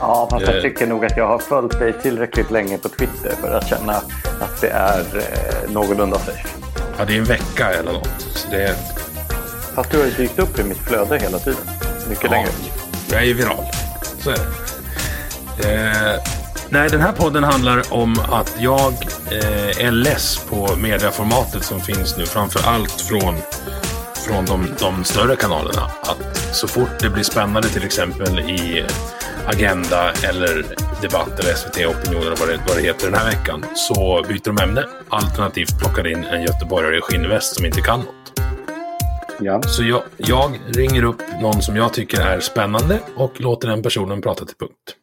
Ja, fast jag tycker nog att jag har följt dig tillräckligt länge på Twitter för att känna att det är eh, någorlunda safe. Ja, det är en vecka eller något. Så det är... Fast du har ju dykt upp i mitt flöde hela tiden. Mycket Ja, längre. jag är viral. Så är det. Eh, nej, den här podden handlar om att jag eh, är less på medieformatet som finns nu. Framför allt från, från de, de större kanalerna. Att så fort det blir spännande till exempel i Agenda eller Debatt eller SVT Opinion eller vad det, vad det heter den här veckan. Så byter de ämne. Alternativt plockar in en göteborgare i skinnväst som inte kan något. Ja. Så jag, jag ringer upp någon som jag tycker är spännande och låter den personen prata till punkt.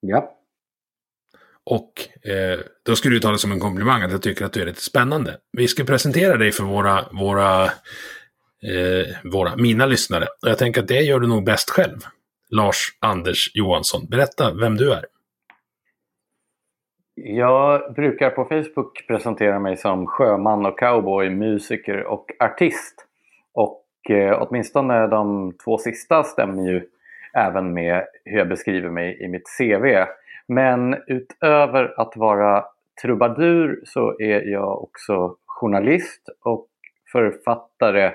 ja. Och eh, då skulle du ta det som en komplimang att jag tycker att du är lite spännande. Vi ska presentera dig för våra, våra, eh, våra mina lyssnare. Och jag tänker att det gör du nog bäst själv. Lars Anders Johansson. Berätta vem du är. Jag brukar på Facebook presentera mig som sjöman och cowboy, musiker och artist. Och eh, åtminstone de två sista stämmer ju även med hur jag beskriver mig i mitt CV. Men utöver att vara trubadur så är jag också journalist och författare.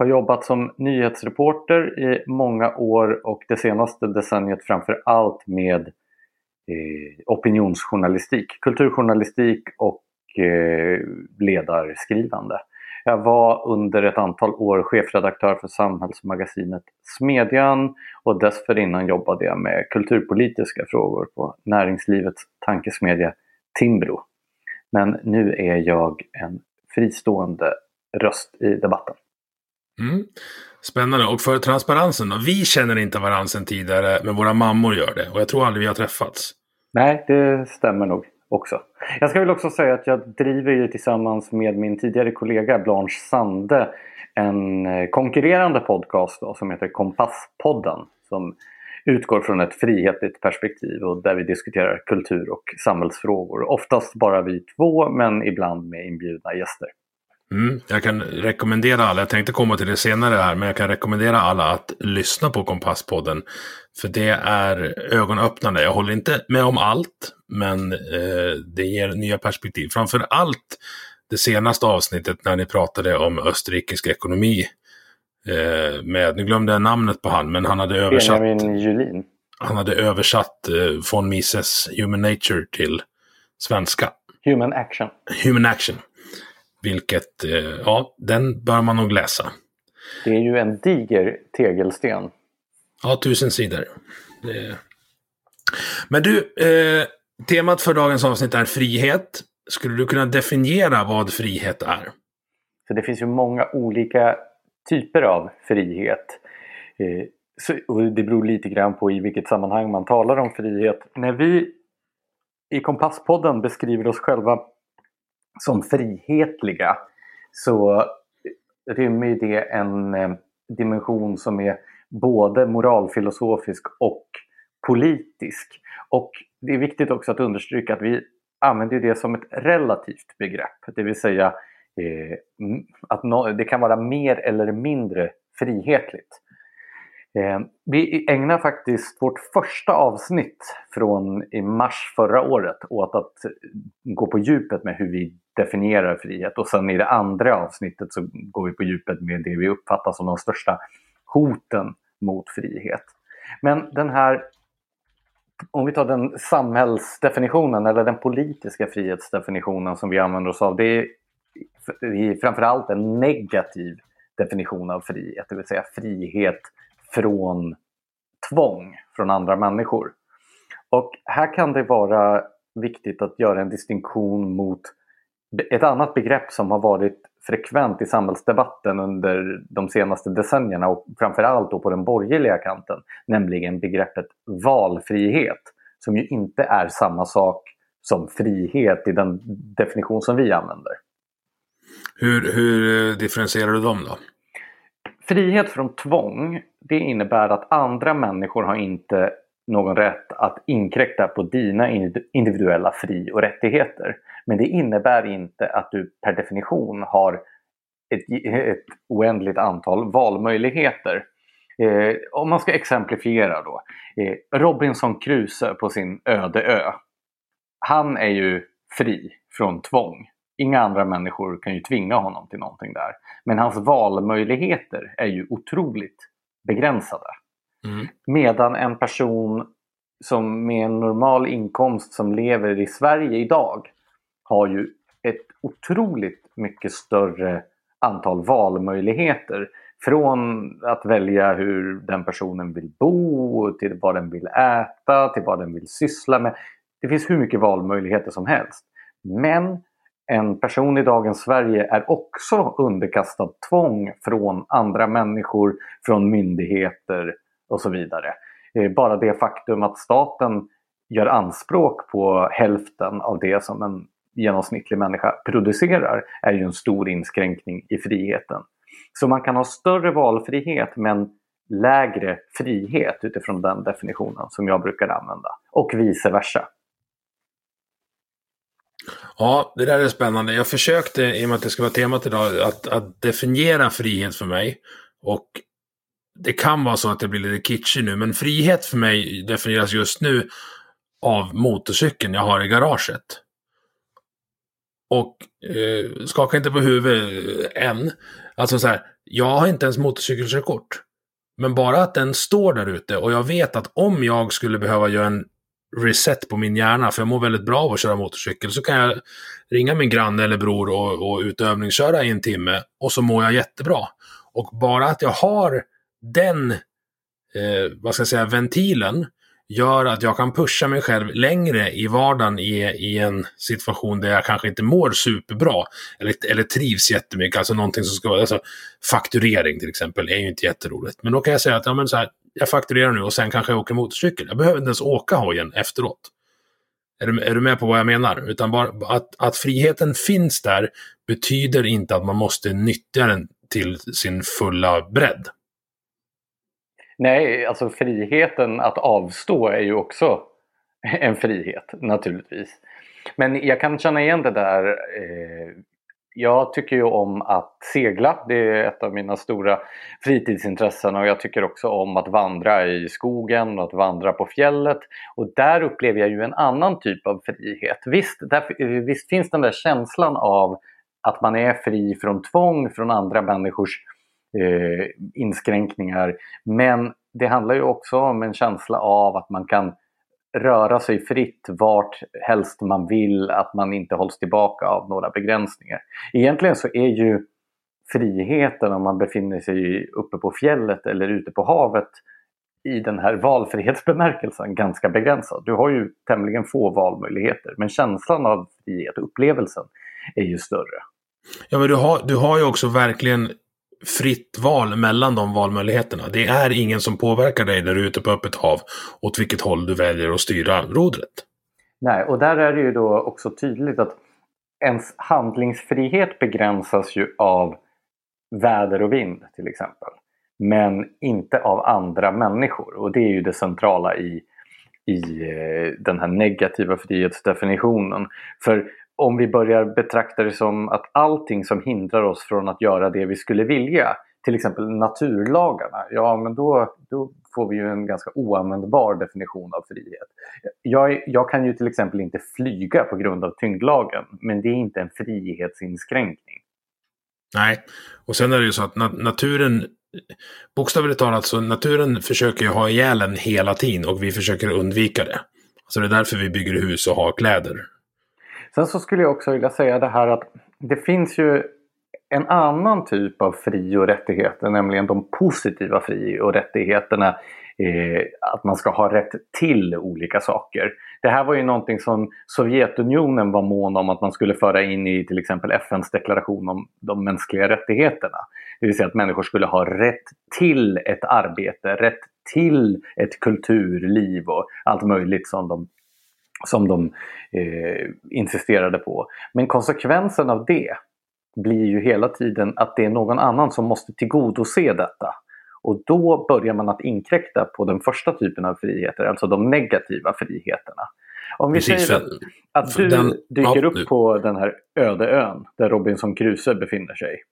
Har jobbat som nyhetsreporter i många år och det senaste decenniet framför allt med eh, opinionsjournalistik, kulturjournalistik och eh, ledarskrivande. Jag var under ett antal år chefredaktör för samhällsmagasinet Smedjan och dessförinnan jobbade jag med kulturpolitiska frågor på näringslivets tankesmedja Timbro. Men nu är jag en fristående röst i debatten. Mm. Spännande. Och för transparensen då? Vi känner inte varandra sedan tidigare, men våra mammor gör det. Och jag tror aldrig vi har träffats. Nej, det stämmer nog också. Jag ska väl också säga att jag driver ju tillsammans med min tidigare kollega Blanche Sande en eh, konkurrerande podcast då, som heter Kompasspodden. Som utgår från ett frihetligt perspektiv och där vi diskuterar kultur och samhällsfrågor. Oftast bara vi två men ibland med inbjudna gäster. Mm, jag kan rekommendera alla, jag tänkte komma till det senare här, men jag kan rekommendera alla att lyssna på Kompasspodden. För det är ögonöppnande. Jag håller inte med om allt, men eh, det ger nya perspektiv. Framför allt det senaste avsnittet när ni pratade om österrikisk ekonomi. Eh, med, nu glömde jag namnet på han, men han hade översatt, Benjamin Julin. han hade översatt eh, von Mises Human Nature till svenska. Human Action. Human Action. Vilket, eh, ja, den bör man nog läsa. Det är ju en diger tegelsten. Ja, tusen sidor. Men du, eh, temat för dagens avsnitt är frihet. Skulle du kunna definiera vad frihet är? Så det finns ju många olika typer av frihet. Eh, så, och det beror lite grann på i vilket sammanhang man talar om frihet. När vi i Kompasspodden beskriver oss själva som frihetliga så rymmer det en eh, dimension som är både moralfilosofisk och politisk. Och det är viktigt också att understryka att vi använder det som ett relativt begrepp. Det vill säga eh, att no det kan vara mer eller mindre frihetligt. Eh, vi ägnar faktiskt vårt första avsnitt från i mars förra året åt att gå på djupet med hur vi definierar frihet och sen i det andra avsnittet så går vi på djupet med det vi uppfattar som de största hoten mot frihet. Men den här om vi tar den samhällsdefinitionen eller den politiska frihetsdefinitionen som vi använder oss av. Det är, det är framförallt en negativ definition av frihet, det vill säga frihet från tvång från andra människor. Och här kan det vara viktigt att göra en distinktion mot ett annat begrepp som har varit frekvent i samhällsdebatten under de senaste decennierna och framförallt då på den borgerliga kanten, nämligen begreppet valfrihet som ju inte är samma sak som frihet i den definition som vi använder. Hur, hur eh, differentierar du dem då? Frihet från tvång, det innebär att andra människor har inte någon rätt att inkräkta på dina individuella fri och rättigheter. Men det innebär inte att du per definition har ett, ett oändligt antal valmöjligheter. Eh, om man ska exemplifiera då. Eh, Robinson Crusoe på sin öde ö. Han är ju fri från tvång. Inga andra människor kan ju tvinga honom till någonting där. Men hans valmöjligheter är ju otroligt begränsade. Mm. Medan en person som med en normal inkomst som lever i Sverige idag har ju ett otroligt mycket större antal valmöjligheter. Från att välja hur den personen vill bo, till vad den vill äta, till vad den vill syssla med. Det finns hur mycket valmöjligheter som helst. Men en person i dagens Sverige är också underkastad tvång från andra människor, från myndigheter och så vidare. Eh, bara det faktum att staten gör anspråk på hälften av det som en genomsnittlig människa producerar är ju en stor inskränkning i friheten. Så man kan ha större valfrihet men lägre frihet utifrån den definitionen som jag brukar använda. Och vice versa. Ja, det där är spännande. Jag försökte, i och med att det ska vara temat idag, att, att definiera frihet för mig. Och det kan vara så att det blir lite kitschig nu, men frihet för mig definieras just nu av motorcykeln jag har i garaget. Och eh, skaka inte på huvudet eh, än. Alltså så här, jag har inte ens motorcykelkörkort. Men bara att den står där ute och jag vet att om jag skulle behöva göra en reset på min hjärna, för jag mår väldigt bra av att köra motorcykel, så kan jag ringa min granne eller bror och, och utövningsköra i en timme och så mår jag jättebra. Och bara att jag har den, eh, vad ska jag säga, ventilen gör att jag kan pusha mig själv längre i vardagen i, i en situation där jag kanske inte mår superbra. Eller, eller trivs jättemycket. Alltså någonting som ska vara, alltså fakturering till exempel är ju inte jätteroligt. Men då kan jag säga att ja, men så här, jag fakturerar nu och sen kanske jag åker motorcykel. Jag behöver inte ens åka hojen efteråt. Är du, är du med på vad jag menar? Utan bara att, att friheten finns där betyder inte att man måste nyttja den till sin fulla bredd. Nej, alltså friheten att avstå är ju också en frihet naturligtvis. Men jag kan känna igen det där. Eh, jag tycker ju om att segla. Det är ett av mina stora fritidsintressen och jag tycker också om att vandra i skogen och att vandra på fjället. Och där upplever jag ju en annan typ av frihet. Visst, där, visst finns den där känslan av att man är fri från tvång från andra människors eh, inskränkningar. Men det handlar ju också om en känsla av att man kan röra sig fritt vart helst man vill, att man inte hålls tillbaka av några begränsningar. Egentligen så är ju friheten om man befinner sig uppe på fjället eller ute på havet i den här valfrihetsbemärkelsen ganska begränsad. Du har ju tämligen få valmöjligheter men känslan av frihet, upplevelsen, är ju större. Ja men du har, du har ju också verkligen fritt val mellan de valmöjligheterna. Det är ingen som påverkar dig där ute på öppet hav åt vilket håll du väljer att styra rodret. Nej, och där är det ju då också tydligt att ens handlingsfrihet begränsas ju av väder och vind till exempel. Men inte av andra människor och det är ju det centrala i, i eh, den här negativa frihetsdefinitionen. För om vi börjar betrakta det som att allting som hindrar oss från att göra det vi skulle vilja, till exempel naturlagarna, ja men då, då får vi ju en ganska oanvändbar definition av frihet. Jag, jag kan ju till exempel inte flyga på grund av tyngdlagen, men det är inte en frihetsinskränkning. Nej, och sen är det ju så att naturen Bokstavligt talat så naturen försöker ju ha ihjäl en hela tiden och vi försöker undvika det. Så det är därför vi bygger hus och har kläder. Sen så skulle jag också vilja säga det här att det finns ju en annan typ av fri och rättigheter, nämligen de positiva fri och rättigheterna. Eh, att man ska ha rätt till olika saker. Det här var ju någonting som Sovjetunionen var mån om att man skulle föra in i till exempel FNs deklaration om de mänskliga rättigheterna. Det vill säga att människor skulle ha rätt till ett arbete, rätt till ett kulturliv och allt möjligt som de, som de eh, insisterade på. Men konsekvensen av det blir ju hela tiden att det är någon annan som måste tillgodose detta. Och då börjar man att inkräkta på den första typen av friheter, alltså de negativa friheterna. Om vi Precis, säger att, att du den, dyker ja, upp på den här öde ön där Robinson Crusoe befinner sig.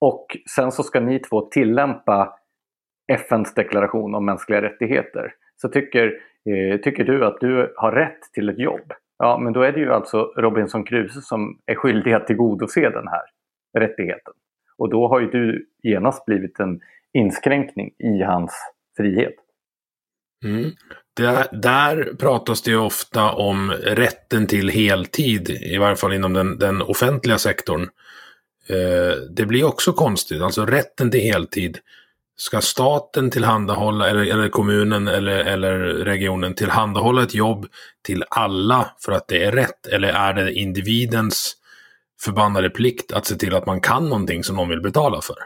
Och sen så ska ni två tillämpa FNs deklaration om mänskliga rättigheter. Så tycker, Eh, tycker du att du har rätt till ett jobb. Ja, men då är det ju alltså Robinson Crusoe som är skyldig att tillgodose den här rättigheten. Och då har ju du genast blivit en inskränkning i hans frihet. Mm. Där, där pratas det ofta om rätten till heltid, i varje fall inom den, den offentliga sektorn. Eh, det blir också konstigt, alltså rätten till heltid. Ska staten tillhandahålla, eller, eller kommunen eller, eller regionen tillhandahålla ett jobb till alla för att det är rätt? Eller är det individens förbannade plikt att se till att man kan någonting som någon vill betala för?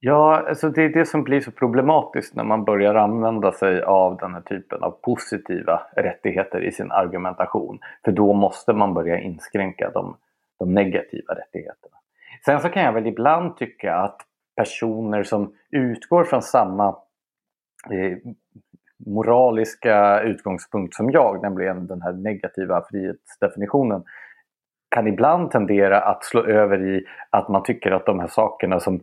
Ja, alltså det är det som blir så problematiskt när man börjar använda sig av den här typen av positiva rättigheter i sin argumentation. För då måste man börja inskränka de, de negativa rättigheterna. Sen så kan jag väl ibland tycka att personer som utgår från samma eh, moraliska utgångspunkt som jag, nämligen den här negativa frihetsdefinitionen, kan ibland tendera att slå över i att man tycker att de här sakerna som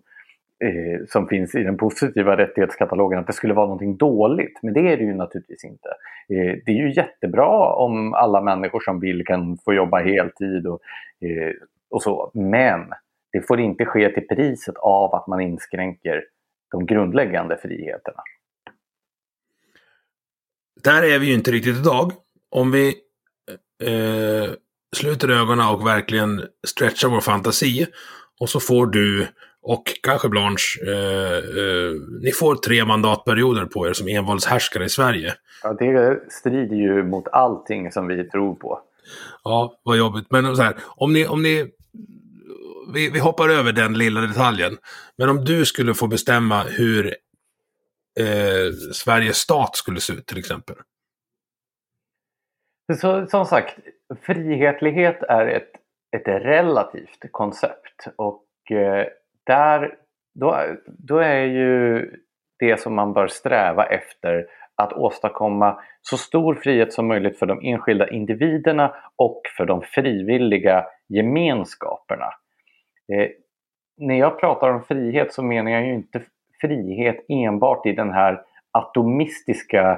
eh, som finns i den positiva rättighetskatalogen, att det skulle vara någonting dåligt. Men det är det ju naturligtvis inte. Eh, det är ju jättebra om alla människor som vill kan få jobba heltid och, eh, och så. Men det får inte ske till priset av att man inskränker de grundläggande friheterna. Där är vi ju inte riktigt idag. Om vi eh, sluter ögonen och verkligen stretchar vår fantasi och så får du och kanske Blanche, eh, eh, ni får tre mandatperioder på er som envåldshärskare i Sverige. Ja, det strider ju mot allting som vi tror på. Ja, vad jobbigt. Men så här, om ni, om ni vi, vi hoppar över den lilla detaljen. Men om du skulle få bestämma hur eh, Sveriges stat skulle se ut till exempel. Så, som sagt, frihetlighet är ett, ett relativt koncept. Och eh, där, då, då är ju det som man bör sträva efter att åstadkomma så stor frihet som möjligt för de enskilda individerna och för de frivilliga gemenskaperna. Eh, när jag pratar om frihet så menar jag ju inte frihet enbart i den här atomistiska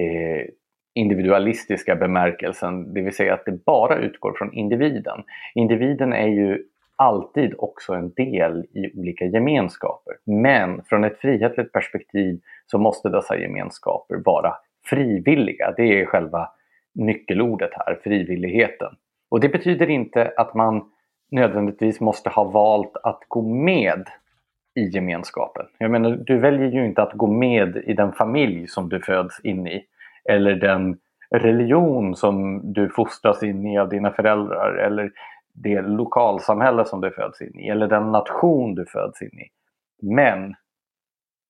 eh, individualistiska bemärkelsen, det vill säga att det bara utgår från individen. Individen är ju alltid också en del i olika gemenskaper. Men från ett frihetligt perspektiv så måste dessa gemenskaper vara frivilliga. Det är själva nyckelordet här, frivilligheten. Och det betyder inte att man nödvändigtvis måste ha valt att gå med i gemenskapen. Jag menar, du väljer ju inte att gå med i den familj som du föds in i. Eller den religion som du fostras in i av dina föräldrar. Eller det lokalsamhälle som du föds in i. Eller den nation du föds in i. Men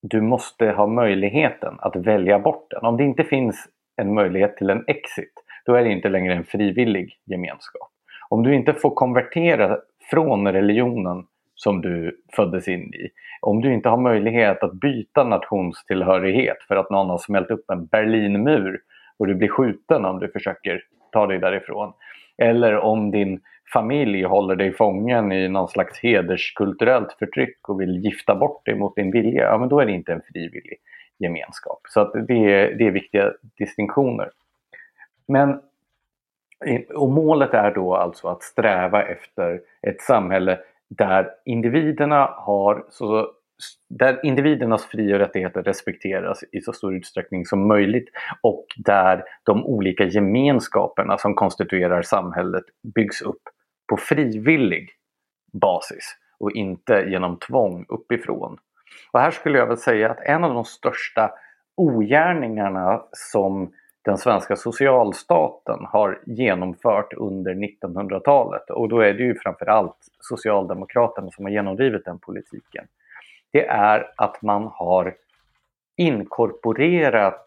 du måste ha möjligheten att välja bort den. Om det inte finns en möjlighet till en exit, då är det inte längre en frivillig gemenskap. Om du inte får konvertera från religionen som du föddes in i, om du inte har möjlighet att byta nationstillhörighet för att någon har smält upp en Berlinmur och du blir skjuten om du försöker ta dig därifrån. Eller om din familj håller dig fången i någon slags hederskulturellt förtryck och vill gifta bort dig mot din vilja, ja men då är det inte en frivillig gemenskap. Så att det, är, det är viktiga distinktioner. Men Eh, och målet är då alltså att sträva efter ett samhälle där individerna har så där individernas fri och rättigheter respekteras i så stor utsträckning som möjligt och där de olika gemenskaperna som konstituerar samhället byggs upp på frivillig basis och inte genom tvång uppifrån. Och här skulle jag väl säga att en av de största ogärningarna som den svenska socialstaten har genomfört under 1900-talet och då är det ju framförallt Socialdemokraterna som har genomdrivit den politiken. Det är att man har inkorporerat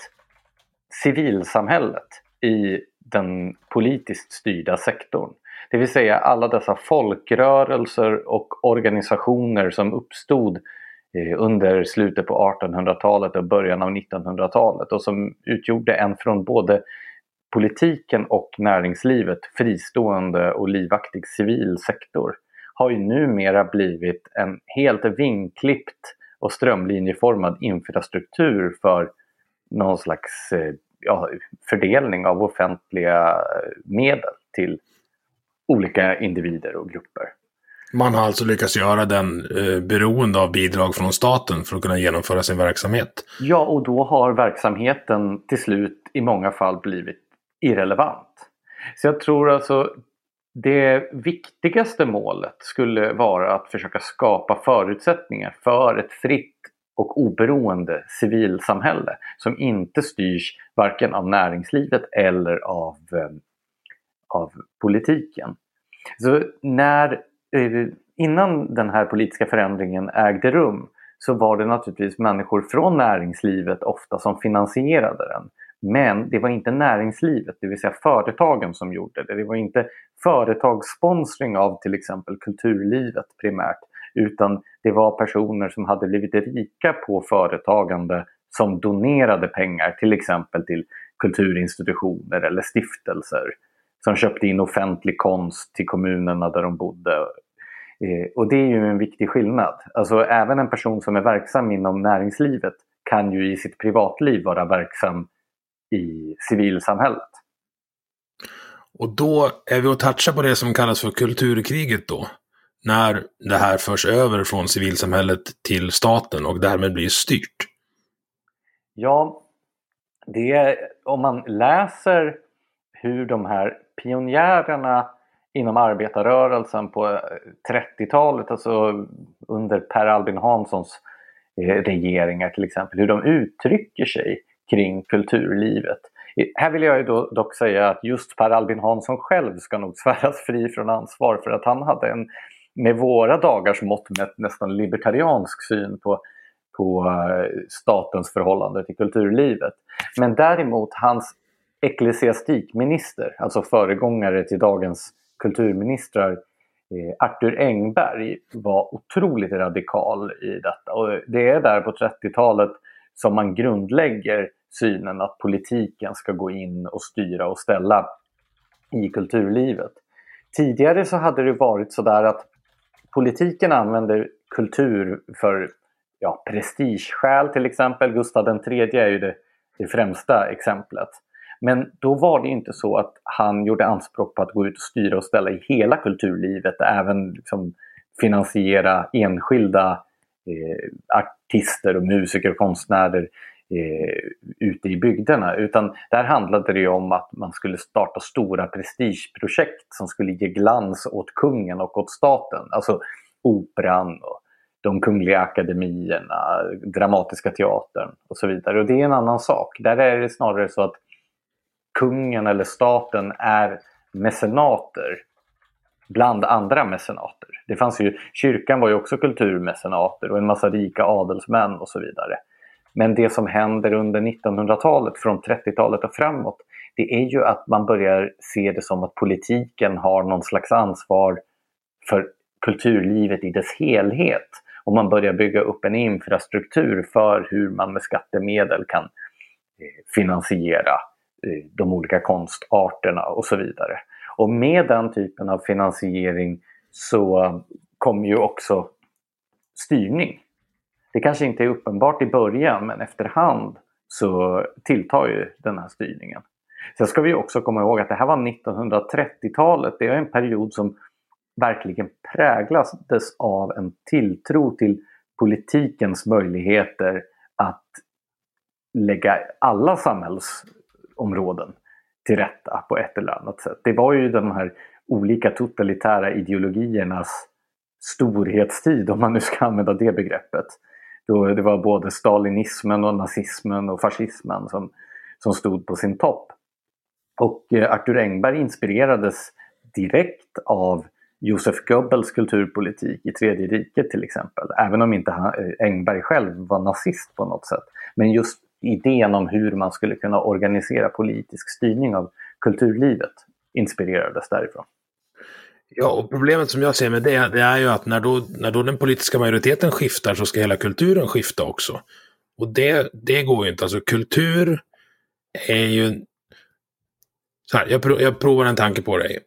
civilsamhället i den politiskt styrda sektorn. Det vill säga alla dessa folkrörelser och organisationer som uppstod eh, Eh, under slutet på 1800-talet och början av 1900-talet och som utgjorde en från både politiken och näringslivet fristående och livaktig civil sektor har ju numera blivit en helt vinklippt och strömlinjeformad infrastruktur för någon slags eh, ja, fördelning av offentliga eh, medel till olika individer och grupper. Man har alltså lyckats göra den eh, beroende av bidrag från staten för att kunna genomföra sin verksamhet. Ja, och då har verksamheten till slut i många fall blivit irrelevant. Så jag tror alltså det viktigaste målet skulle vara att försöka skapa förutsättningar för ett fritt och oberoende civilsamhälle som inte styrs varken av näringslivet eller av, eh, av politiken. Så när, Eh, innan den här politiska förändringen ägde rum så var det naturligtvis människor från näringslivet ofta som finansierade den. Men det var inte näringslivet, det vill säga företagen som gjorde det. Det var inte företagssponsring av till exempel kulturlivet primärt. Utan det var personer som hade blivit rika på företagande som donerade pengar till exempel till kulturinstitutioner eller stiftelser som köpte in offentlig konst till kommunerna där de bodde. Eh, och det är ju en viktig skillnad. Alltså även en person som är verksam inom näringslivet kan ju i sitt privatliv vara verksam i civilsamhället. Och då är vi och touchar på det som kallas för kulturkriget då. När det här förs över från civilsamhället till staten och därmed blir styrt. Ja, det är, om man läser hur de här pionjärerna inom arbetarrörelsen på eh, 30-talet, alltså under Per Albin Hanssons eh, regeringar till exempel, hur de uttrycker sig kring kulturlivet. Här vill jag ju dock säga att just Per Albin Hansson själv ska nog sväras fri från ansvar för att han hade en med våra dagars mått mätt nästan libertariansk syn på, på eh, statens förhållande till kulturlivet. Men däremot hans ecklesiastikminister, alltså föregångare till dagens kulturministrar, eh, Arthur Engberg var otroligt radikal i detta. Och det är där på 30-talet som man grundlägger synen att politiken ska gå in och styra och ställa i kulturlivet. Tidigare så hade det varit sådär att politiken använder kultur för ja, prestigeskäl till exempel. Gustav III är ju det, det främsta exemplet. Men då var det inte så att han gjorde anspråk på att gå ut och styra och ställa i hela kulturlivet, även liksom finansiera enskilda eh, artister och musiker och konstnärer eh, ute i bygderna. Utan där handlade det om att man skulle starta stora prestigeprojekt som skulle ge glans åt kungen och åt staten. Alltså operan och de kungliga akademierna, Dramatiska teatern och så vidare. Och det är en annan sak. Där är det snarare så att kungen eller staten är mecenater bland andra mecenater. Det fanns ju, kyrkan var ju också kulturmecenater och en massa rika adelsmän och så vidare. Men det som händer under 1900-talet, från 30-talet och framåt, det är ju att man börjar se det som att politiken har någon slags ansvar för kulturlivet i dess helhet. Och man börjar bygga upp en infrastruktur för hur man med skattemedel kan eh, finansiera Eh, de olika konstarterna och så vidare. Och med den typen av finansiering så kommer ju också styrning. Det kanske inte är uppenbart i början men efterhand så tilltar ju den här styrningen. Sen ska vi också komma ihåg att det här var 1930-talet. Det är en period som verkligen präglades av en tilltro till politikens möjligheter att lägga alla samhälls områden till rätta på ett eller annat sätt. Det var ju de här olika totalitära ideologiernas storhetstid, om man nu ska använda det begreppet. Då det var både stalinismen och nazismen och fascismen som, som stod på sin topp. Och eh, Arthur Engberg inspirerades direkt av Josef Goebbels kulturpolitik i Tredje riket till exempel. Även om inte han, eh, Engberg själv var nazist på något sätt. Men just idén om hur man skulle kunna organisera politisk styrning av kulturlivet inspirerades därifrån. Ja, och problemet som jag ser med det, det är ju att när då, när då den politiska majoriteten skiftar så ska hela kulturen skifta också. Och det, det går ju inte. Alltså kultur är ju... Så här, jag, prov, jag provar en tanke på dig.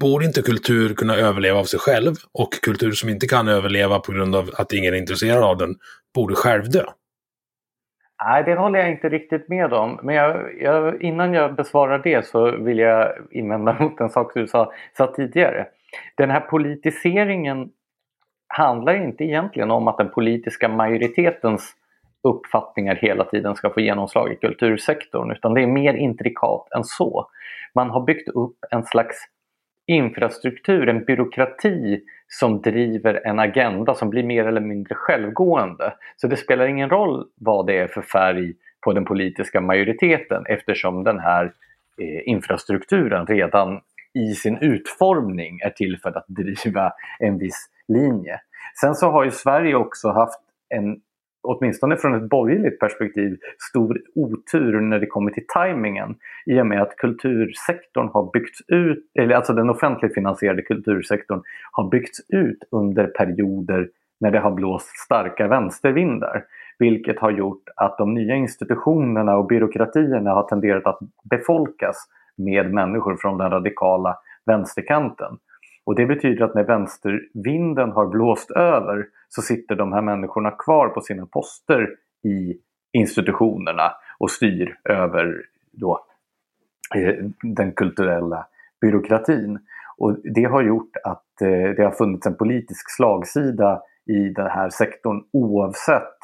Borde inte kultur kunna överleva av sig själv? Och kultur som inte kan överleva på grund av att ingen är intresserad av den borde självdö? Nej, det håller jag inte riktigt med om. Men jag, jag, innan jag besvarar det så vill jag invända mot en sak du sa, sa tidigare. Den här politiseringen handlar inte egentligen om att den politiska majoritetens uppfattningar hela tiden ska få genomslag i kultursektorn utan det är mer intrikat än så. Man har byggt upp en slags infrastruktur, en byråkrati som driver en agenda som blir mer eller mindre självgående. Så det spelar ingen roll vad det är för färg på den politiska majoriteten eftersom den här eh, infrastrukturen redan i sin utformning är till för att driva en viss linje. Sen så har ju Sverige också haft en åtminstone från ett borgerligt perspektiv, stor otur när det kommer till tajmingen. I och med att kultursektorn har byggts ut, eller alltså den offentligt finansierade kultursektorn har byggts ut under perioder när det har blåst starka vänstervindar. Vilket har gjort att de nya institutionerna och byråkratierna har tenderat att befolkas med människor från den radikala vänsterkanten. Och det betyder att när vänstervinden har blåst över så sitter de här människorna kvar på sina poster i institutionerna och styr över då, eh, den kulturella byråkratin. Och det har gjort att eh, det har funnits en politisk slagsida i den här sektorn oavsett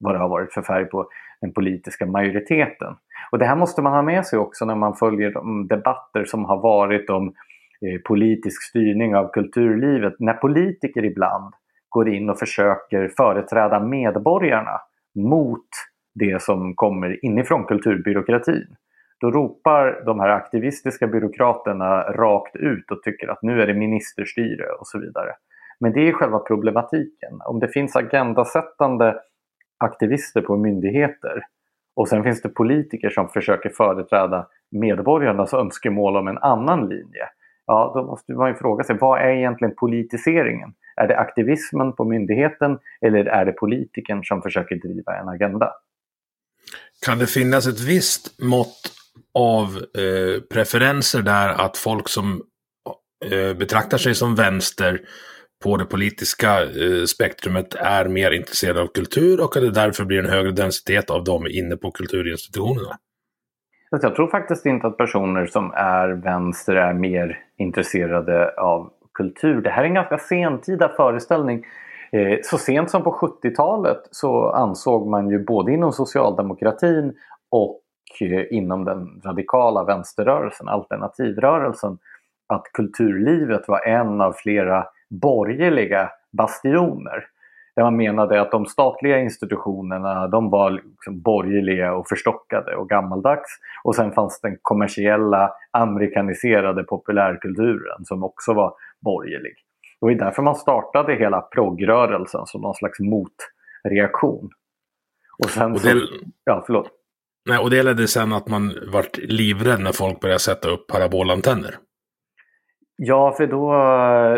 vad det har varit för färg på den politiska majoriteten. Och det här måste man ha med sig också när man följer de debatter som har varit om eh, politisk styrning av kulturlivet. När politiker ibland går in och försöker företräda medborgarna mot det som kommer inifrån kulturbyråkratin. Då ropar de här aktivistiska byråkraterna rakt ut och tycker att nu är det ministerstyre och så vidare. Men det är själva problematiken. Om det finns agendasättande aktivister på myndigheter och sen finns det politiker som försöker företräda medborgarnas önskemål om en annan linje. Ja, då måste man ju fråga sig, vad är egentligen politiseringen? Är det aktivismen på myndigheten eller är det politikern som försöker driva en agenda? Kan det finnas ett visst mått av eh, preferenser där att folk som eh, betraktar sig som vänster på det politiska eh, spektrumet är mer intresserade av kultur och att det därför blir en högre densitet av dem inne på kulturinstitutionerna? Jag tror faktiskt inte att personer som är vänster är mer intresserade av kultur. Det här är en ganska sentida föreställning. Eh, så sent som på 70-talet så ansåg man ju både inom socialdemokratin och eh, inom den radikala vänsterrörelsen, alternativrörelsen, att kulturlivet var en av flera borgerliga bastioner. Där man menade att de statliga institutionerna de var liksom borgerliga och förstockade och gammaldags. Och sen fanns den kommersiella amerikaniserade populärkulturen som också var borgerlig. Det var därför man startade hela progrörelsen som någon slags motreaktion. Och sen och det, så, ja, förlåt. Nej, och det ledde sen att man vart livrädd när folk började sätta upp parabolantenner. Ja, för då,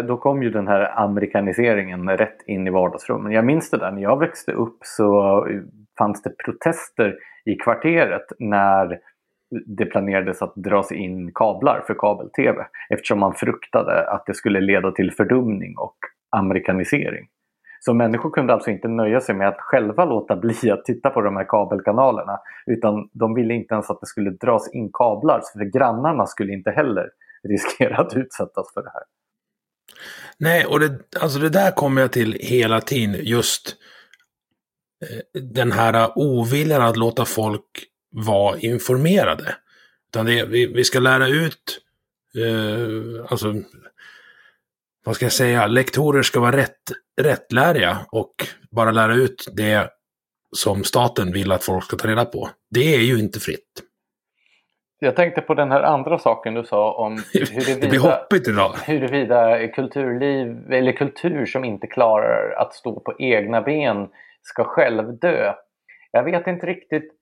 då kom ju den här amerikaniseringen rätt in i vardagsrummen. Jag minns det där, när jag växte upp så eh, fanns det protester i kvarteret när det planerades att dras in kablar för kabel-tv eftersom man fruktade att det skulle leda till fördumning och amerikanisering. Så människor kunde alltså inte nöja sig med att själva låta bli att titta på de här kabelkanalerna utan de ville inte ens att det skulle dras in kablar för grannarna skulle inte heller riskera att utsättas för det här. Nej, och det, alltså det där kommer jag till hela tiden just eh, den här oviljan att låta folk vara informerade. Utan det, vi, vi ska lära ut, eh, alltså, vad ska jag säga, lektorer ska vara rätt, rättläriga och bara lära ut det som staten vill att folk ska ta reda på. Det är ju inte fritt. Jag tänkte på den här andra saken du sa om huruvida, det blir hoppigt idag. huruvida kulturliv eller kultur som inte klarar att stå på egna ben ska själv dö. Jag vet inte riktigt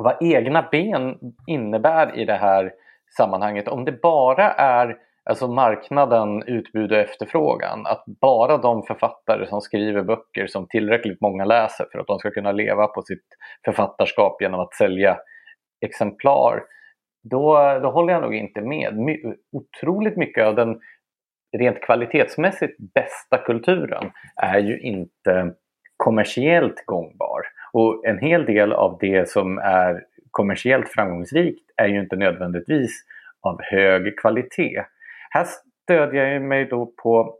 vad egna ben innebär i det här sammanhanget. Om det bara är alltså marknaden, utbud och efterfrågan. Att bara de författare som skriver böcker som tillräckligt många läser för att de ska kunna leva på sitt författarskap genom att sälja exemplar. Då, då håller jag nog inte med. My, otroligt mycket av den rent kvalitetsmässigt bästa kulturen är ju inte kommersiellt gångbar. Och en hel del av det som är kommersiellt framgångsrikt är ju inte nödvändigtvis av hög kvalitet. Här stödjer jag mig då på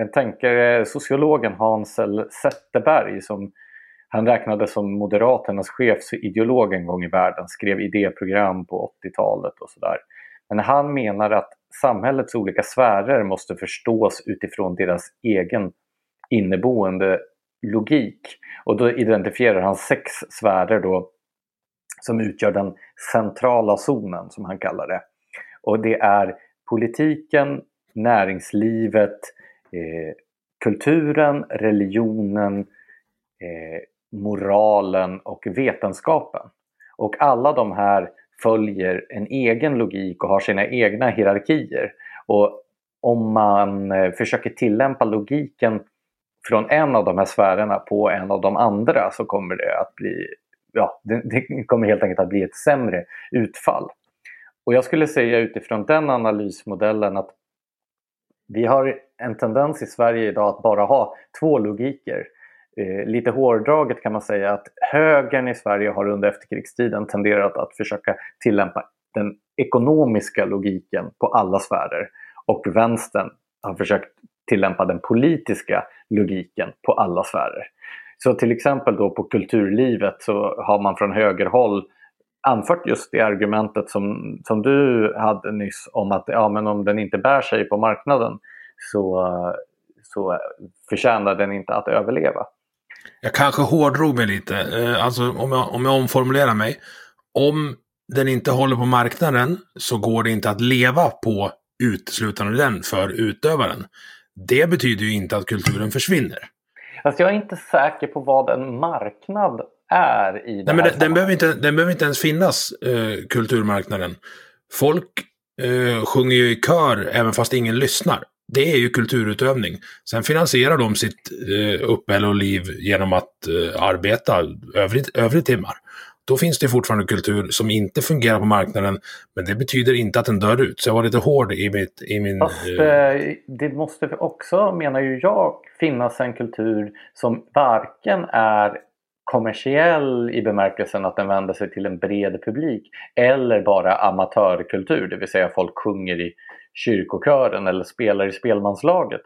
en tänkare, sociologen Hans L. Zetterberg som han räknades som Moderaternas chefsideolog en gång i världen, skrev idéprogram på 80-talet och sådär. Men han menar att samhällets olika sfärer måste förstås utifrån deras egen inneboende logik. Och då identifierar han sex sfärer då som utgör den centrala zonen som han kallar det. Och det är politiken, näringslivet, eh, kulturen, religionen, eh, moralen och vetenskapen. Och alla de här följer en egen logik och har sina egna hierarkier. Och om man eh, försöker tillämpa logiken från en av de här sfärerna på en av de andra så kommer det att bli ja, det, kommer helt enkelt att bli ett sämre utfall. Och jag skulle säga utifrån den analysmodellen att vi har en tendens i Sverige idag att bara ha två logiker. Eh, lite hårdraget kan man säga att högern i Sverige har under efterkrigstiden tenderat att försöka tillämpa den ekonomiska logiken på alla sfärer och vänstern har försökt tillämpa den politiska logiken på alla sfärer. Så till exempel då på kulturlivet så har man från högerhåll anfört just det argumentet som, som du hade nyss om att ja, men om den inte bär sig på marknaden så, så förtjänar den inte att överleva. Jag kanske hårdrog mig lite, eh, alltså om jag, om jag omformulerar mig. Om den inte håller på marknaden så går det inte att leva på uteslutande den för utövaren. Det betyder ju inte att kulturen försvinner. Fast jag är inte säker på vad en marknad är i det Nej, men den, den, behöver inte, den behöver inte ens finnas, eh, kulturmarknaden. Folk eh, sjunger ju i kör även fast ingen lyssnar. Det är ju kulturutövning. Sen finansierar de sitt eh, uppehälle och liv genom att eh, arbeta övrig, övrig timmar. Då finns det fortfarande kultur som inte fungerar på marknaden, men det betyder inte att den dör ut. Så jag var lite hård i, mitt, i min... Fast eh, det måste också, menar ju jag, finnas en kultur som varken är kommersiell i bemärkelsen att den vänder sig till en bred publik eller bara amatörkultur, det vill säga folk sjunger i kyrkokören eller spelar i spelmanslaget.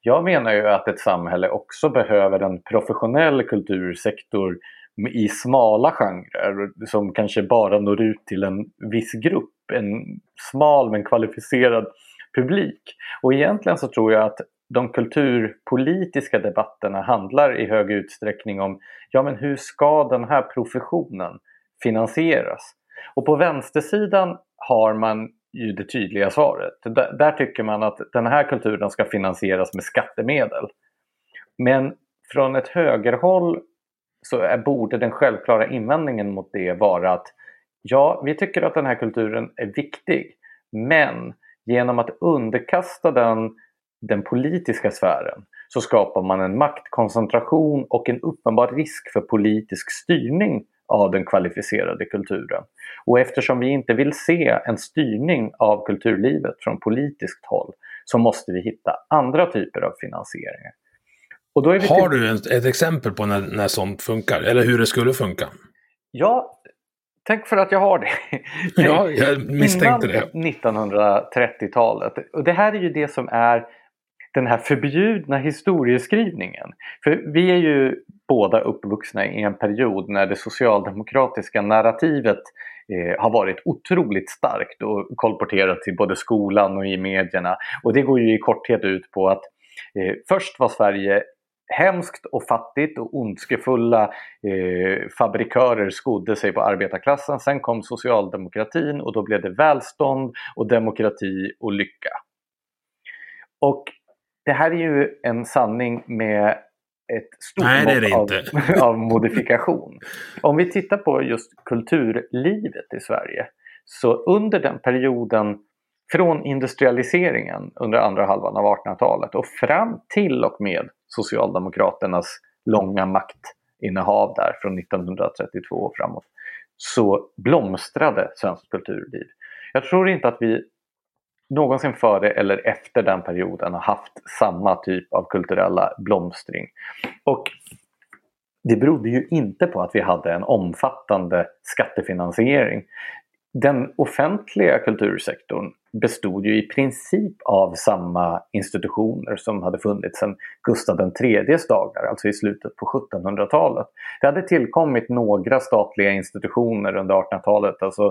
Jag menar ju att ett samhälle också behöver en professionell kultursektor i smala genrer som kanske bara når ut till en viss grupp, en smal men kvalificerad publik. Och egentligen så tror jag att de kulturpolitiska debatterna handlar i hög utsträckning om ja, men hur ska den här professionen finansieras? Och på vänstersidan har man ju det tydliga svaret. Där, där tycker man att den här kulturen ska finansieras med skattemedel. Men från ett högerhåll så är, borde den självklara invändningen mot det vara att ja, vi tycker att den här kulturen är viktig, men genom att underkasta den den politiska sfären så skapar man en maktkoncentration och en uppenbar risk för politisk styrning av den kvalificerade kulturen. Och eftersom vi inte vill se en styrning av kulturlivet från politiskt håll så måste vi hitta andra typer av finansieringar. Har du ett, ett, exempel på när, när sånt funkar? Eller hur det skulle funka? Ja, tänk för att jag har det. ja, jag misstänkte det. Innan 1930-talet. Och det här är ju det som är den här förbjudna historieskrivningen. För vi är ju båda uppvuxna i en period när det socialdemokratiska narrativet eh, har varit otroligt starkt och kolporterats i både skolan och i medierna. Och det går ju i korthet ut på att eh, först var Sverige hemskt och fattigt och ondskefulla eh, fabrikörer skodde sig på arbetarklassen. Sen kom socialdemokratin och då blev det välstånd och demokrati och lycka. Och det här är ju en sanning med ett stort Nej, det det av, av modifikation. Om vi tittar på just kulturlivet i Sverige så under den perioden från industrialiseringen under andra halvan av 1800-talet och fram till och med Socialdemokraternas långa maktinnehav där från 1932 och framåt så blomstrade svenskt kulturliv. Jag tror inte att vi någonsin före eller efter den perioden har haft samma typ av kulturella blomstring. Och det berodde ju inte på att vi hade en omfattande skattefinansiering. Den offentliga kultursektorn bestod ju i princip av samma institutioner som hade funnits sedan Gustav IIIs dagar, alltså i slutet på 1700-talet. Det hade tillkommit några statliga institutioner under 1800-talet, alltså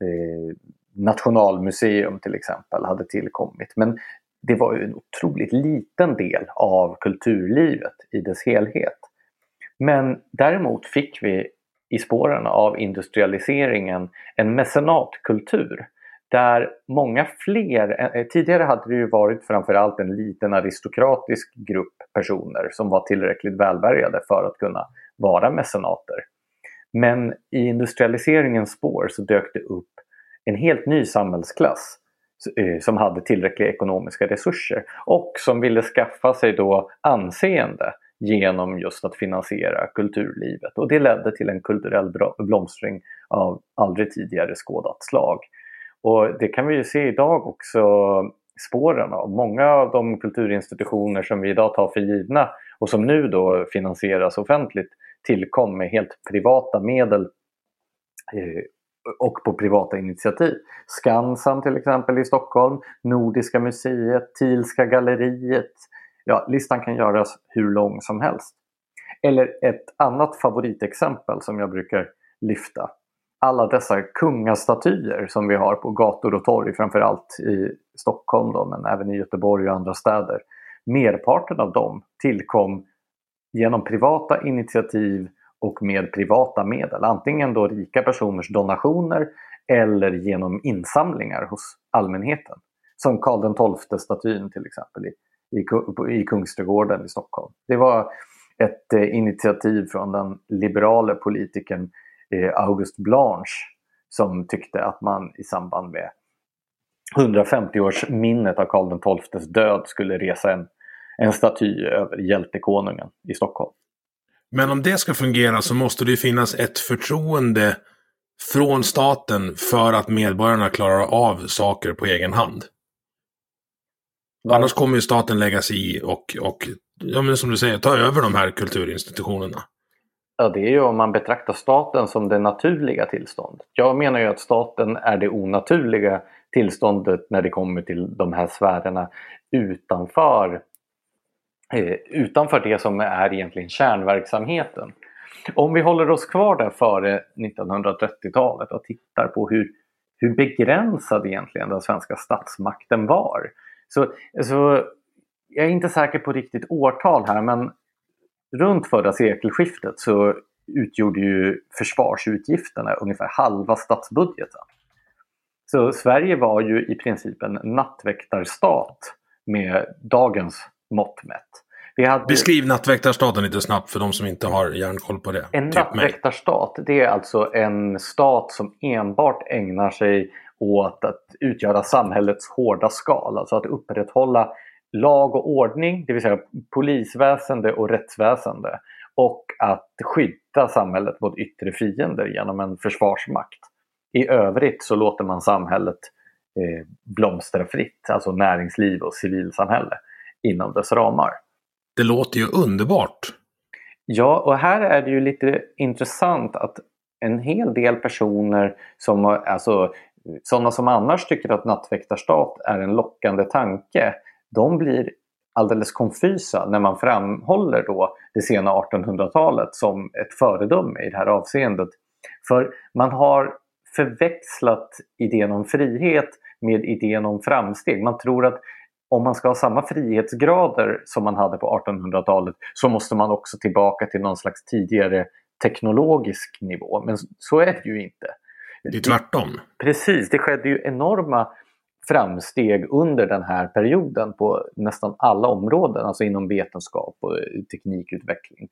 eh, Nationalmuseum till exempel hade tillkommit. Men det var ju en otroligt liten del av kulturlivet i dess helhet. Men däremot fick vi i spåren av industrialiseringen en mecenatkultur där många fler, eh, tidigare hade det ju varit framförallt en liten aristokratisk grupp personer som var tillräckligt välbärgade för att kunna vara mecenater. Men i industrialiseringens spår så dök det upp en helt ny samhällsklass eh, som hade tillräckliga ekonomiska resurser och som ville skaffa sig då anseende genom just att finansiera kulturlivet. Och det ledde till en kulturell blomstring av aldrig tidigare skådat slag. Och det kan vi ju se idag också spåren av. Många av de kulturinstitutioner som vi idag tar för givna och som nu då finansieras offentligt tillkom med helt privata medel eh, och på privata initiativ. Skansen till exempel i Stockholm, Nordiska museet, Thielska galleriet. Ja, listan kan göras hur lång som helst. Eller ett annat favoritexempel som jag brukar lyfta. Alla dessa kungastatyer som vi har på gator och torg, framförallt i Stockholm då, men även i Göteborg och andra städer. Merparten av dem tillkom genom privata initiativ och med privata medel. Antingen då rika personers donationer eller genom insamlingar hos allmänheten. Som Karl XII-statyn till exempel i, i, i Kungsträdgården i Stockholm. Det var ett eh, initiativ från den liberale politikern eh, August Blanche som tyckte att man i samband med 150-årsminnet av Karl XIIs död skulle resa en, en staty över hjältekonungen i Stockholm. Men om det ska fungera så måste det finnas ett förtroende från staten för att medborgarna klarar av saker på egen hand. Annars kommer ju staten lägga sig i och, och ja, men som du säger, ta över de här kulturinstitutionerna. Ja, det är ju om man betraktar staten som det naturliga tillståndet. Jag menar ju att staten är det onaturliga tillståndet när det kommer till de här sfärerna utanför Eh, utanför det som är egentligen kärnverksamheten. Om vi håller oss kvar där före 1930-talet och tittar på hur, hur begränsad egentligen den svenska statsmakten var. Så, så jag är inte säker på riktigt årtal här men runt förra sekelskiftet så utgjorde ju försvarsutgifterna ungefär halva statsbudgeten. Så Sverige var ju i princip en nattväktarstat med dagens mått mätt. Hade... Beskriv nattväktarstaten lite snabbt för de som inte har järnkoll på det. En typ nattväktarstat det är alltså en stat som enbart ägnar sig åt att utgöra samhällets hårda skal. Alltså att upprätthålla lag och ordning, det vill säga polisväsende och rättsväsende. Och att skydda samhället mot yttre fiender genom en försvarsmakt. I övrigt så låter man samhället eh, blomstra fritt, alltså näringsliv och civilsamhälle inom dess ramar. Det låter ju underbart! Ja, och här är det ju lite intressant att en hel del personer som alltså sådana som annars tycker att nattväktarstat är en lockande tanke, de blir alldeles konfysa när man framhåller då det sena 1800-talet som ett föredöme i det här avseendet. För man har förväxlat idén om frihet med idén om framsteg. Man tror att om man ska ha samma frihetsgrader som man hade på 1800-talet så måste man också tillbaka till någon slags tidigare teknologisk nivå. Men så är det ju inte. Det är tvärtom. Precis, det skedde ju enorma framsteg under den här perioden på nästan alla områden, alltså inom vetenskap och teknikutveckling.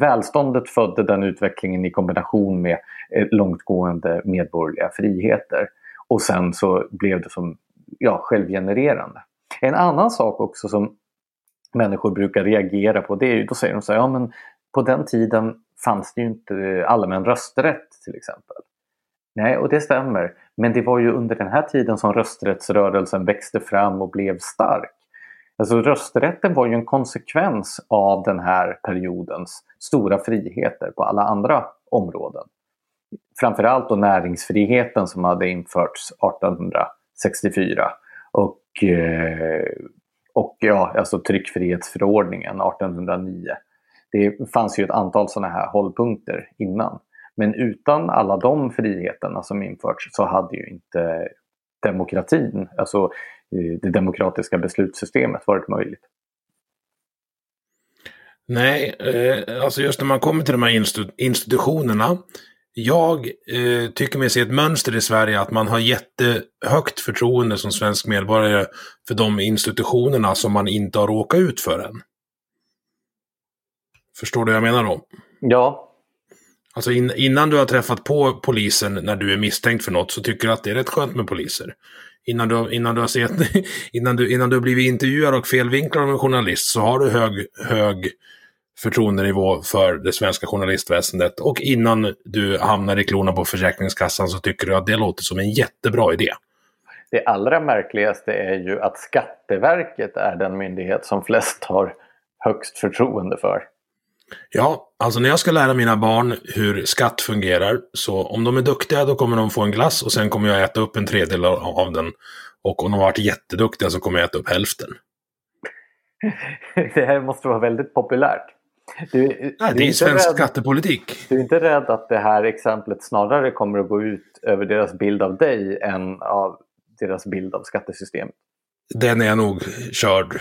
Välståndet födde den utvecklingen i kombination med eh, långtgående medborgerliga friheter. Och sen så blev det som ja, självgenererande. En annan sak också som människor brukar reagera på det är ju, då säger de så här, ja men på den tiden fanns det ju inte allmän rösträtt till exempel. Nej, och det stämmer. Men det var ju under den här tiden som rösträttsrörelsen växte fram och blev stark. Alltså rösträtten var ju en konsekvens av den här periodens stora friheter på alla andra områden. Framförallt då näringsfriheten som hade införts 1864 och, Eh, och ja, alltså tryckfrihetsförordningen 1809. Det fanns ju ett antal sådana här hållpunkter innan. Men utan alla de friheterna som införts så hade ju inte demokratin, alltså eh, det demokratiska beslutssystemet varit möjligt. Nej, eh, alltså just när man kommer till de här institutionerna. Jag eh, tycker mig se ett mönster i Sverige att man har jättehögt förtroende som svensk medborgare för de institutionerna som man inte har råkat ut för än. Förstår du vad jag menar då? Ja, Alltså in, innan du har träffat på polisen när du är misstänkt för något så tycker du att det är rätt skönt med poliser. Innan du, innan du har sett, innan du, innan du har blivit intervjuad och felvinklad av en journalist så har du hög, hög förtroendenivå för det svenska journalistväsendet. Och innan du hamnar i klorna på Försäkringskassan så tycker du att det låter som en jättebra idé. Det allra märkligaste är ju att Skatteverket är den myndighet som flest har högst förtroende för. Ja, alltså när jag ska lära mina barn hur skatt fungerar, så om de är duktiga då kommer de få en glass och sen kommer jag äta upp en tredjedel av den. Och om de har varit jätteduktiga så kommer jag äta upp hälften. Det här måste vara väldigt populärt. Du, Nej, det är svensk rädd, skattepolitik. Du är inte rädd att det här exemplet snarare kommer att gå ut över deras bild av dig än av deras bild av skattesystemet? Den är nog körd.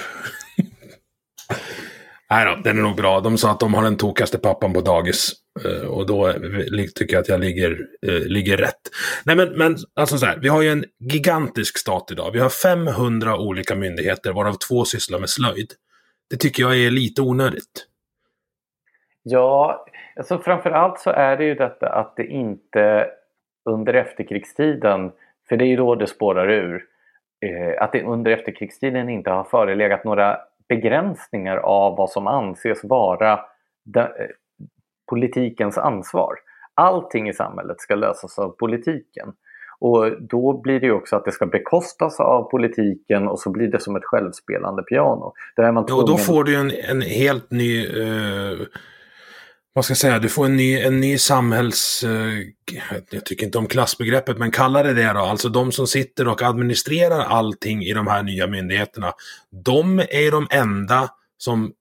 Nej då, den är nog bra. De sa att de har den tokaste pappan på dagis. Eh, och då tycker jag att jag ligger, eh, ligger rätt. Nej men, men alltså så här, vi har ju en gigantisk stat idag. Vi har 500 olika myndigheter varav två sysslar med slöjd. Det tycker jag är lite onödigt. Ja, alltså framförallt så är det ju detta att det inte under efterkrigstiden, för det är ju då det spårar ur, eh, att det under efterkrigstiden inte har förelegat några begränsningar av vad som anses vara eh, politikens ansvar. Allting i samhället ska lösas av politiken. Och då blir det ju också att det ska bekostas av politiken och så blir det som ett självspelande piano. Där är man tvungen... då får du en, en helt ny uh vad ska jag säga, du får en ny, en ny samhälls... Eh, jag tycker inte om klassbegreppet, men kalla det det då. Alltså de som sitter och administrerar allting i de här nya myndigheterna. De är de enda som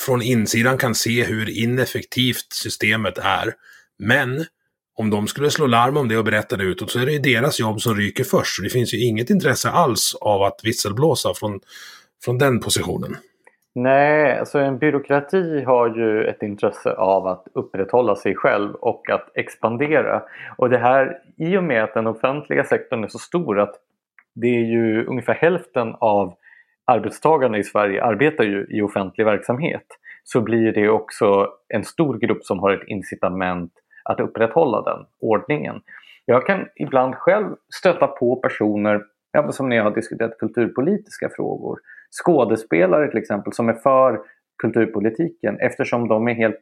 från insidan kan se hur ineffektivt systemet är. Men om de skulle slå larm om det och berätta det utåt så är det ju deras jobb som ryker först. Så det finns ju inget intresse alls av att visselblåsa från, från den positionen. Nej, alltså en byråkrati har ju ett intresse av att upprätthålla sig själv och att expandera. Och det här, i och med att den offentliga sektorn är så stor att det är ju ungefär hälften av arbetstagarna i Sverige arbetar ju i offentlig verksamhet så blir det också en stor grupp som har ett incitament att upprätthålla den ordningen. Jag kan ibland själv stöta på personer, som när jag har diskuterat kulturpolitiska frågor, skådespelare till exempel som är för kulturpolitiken eftersom de är helt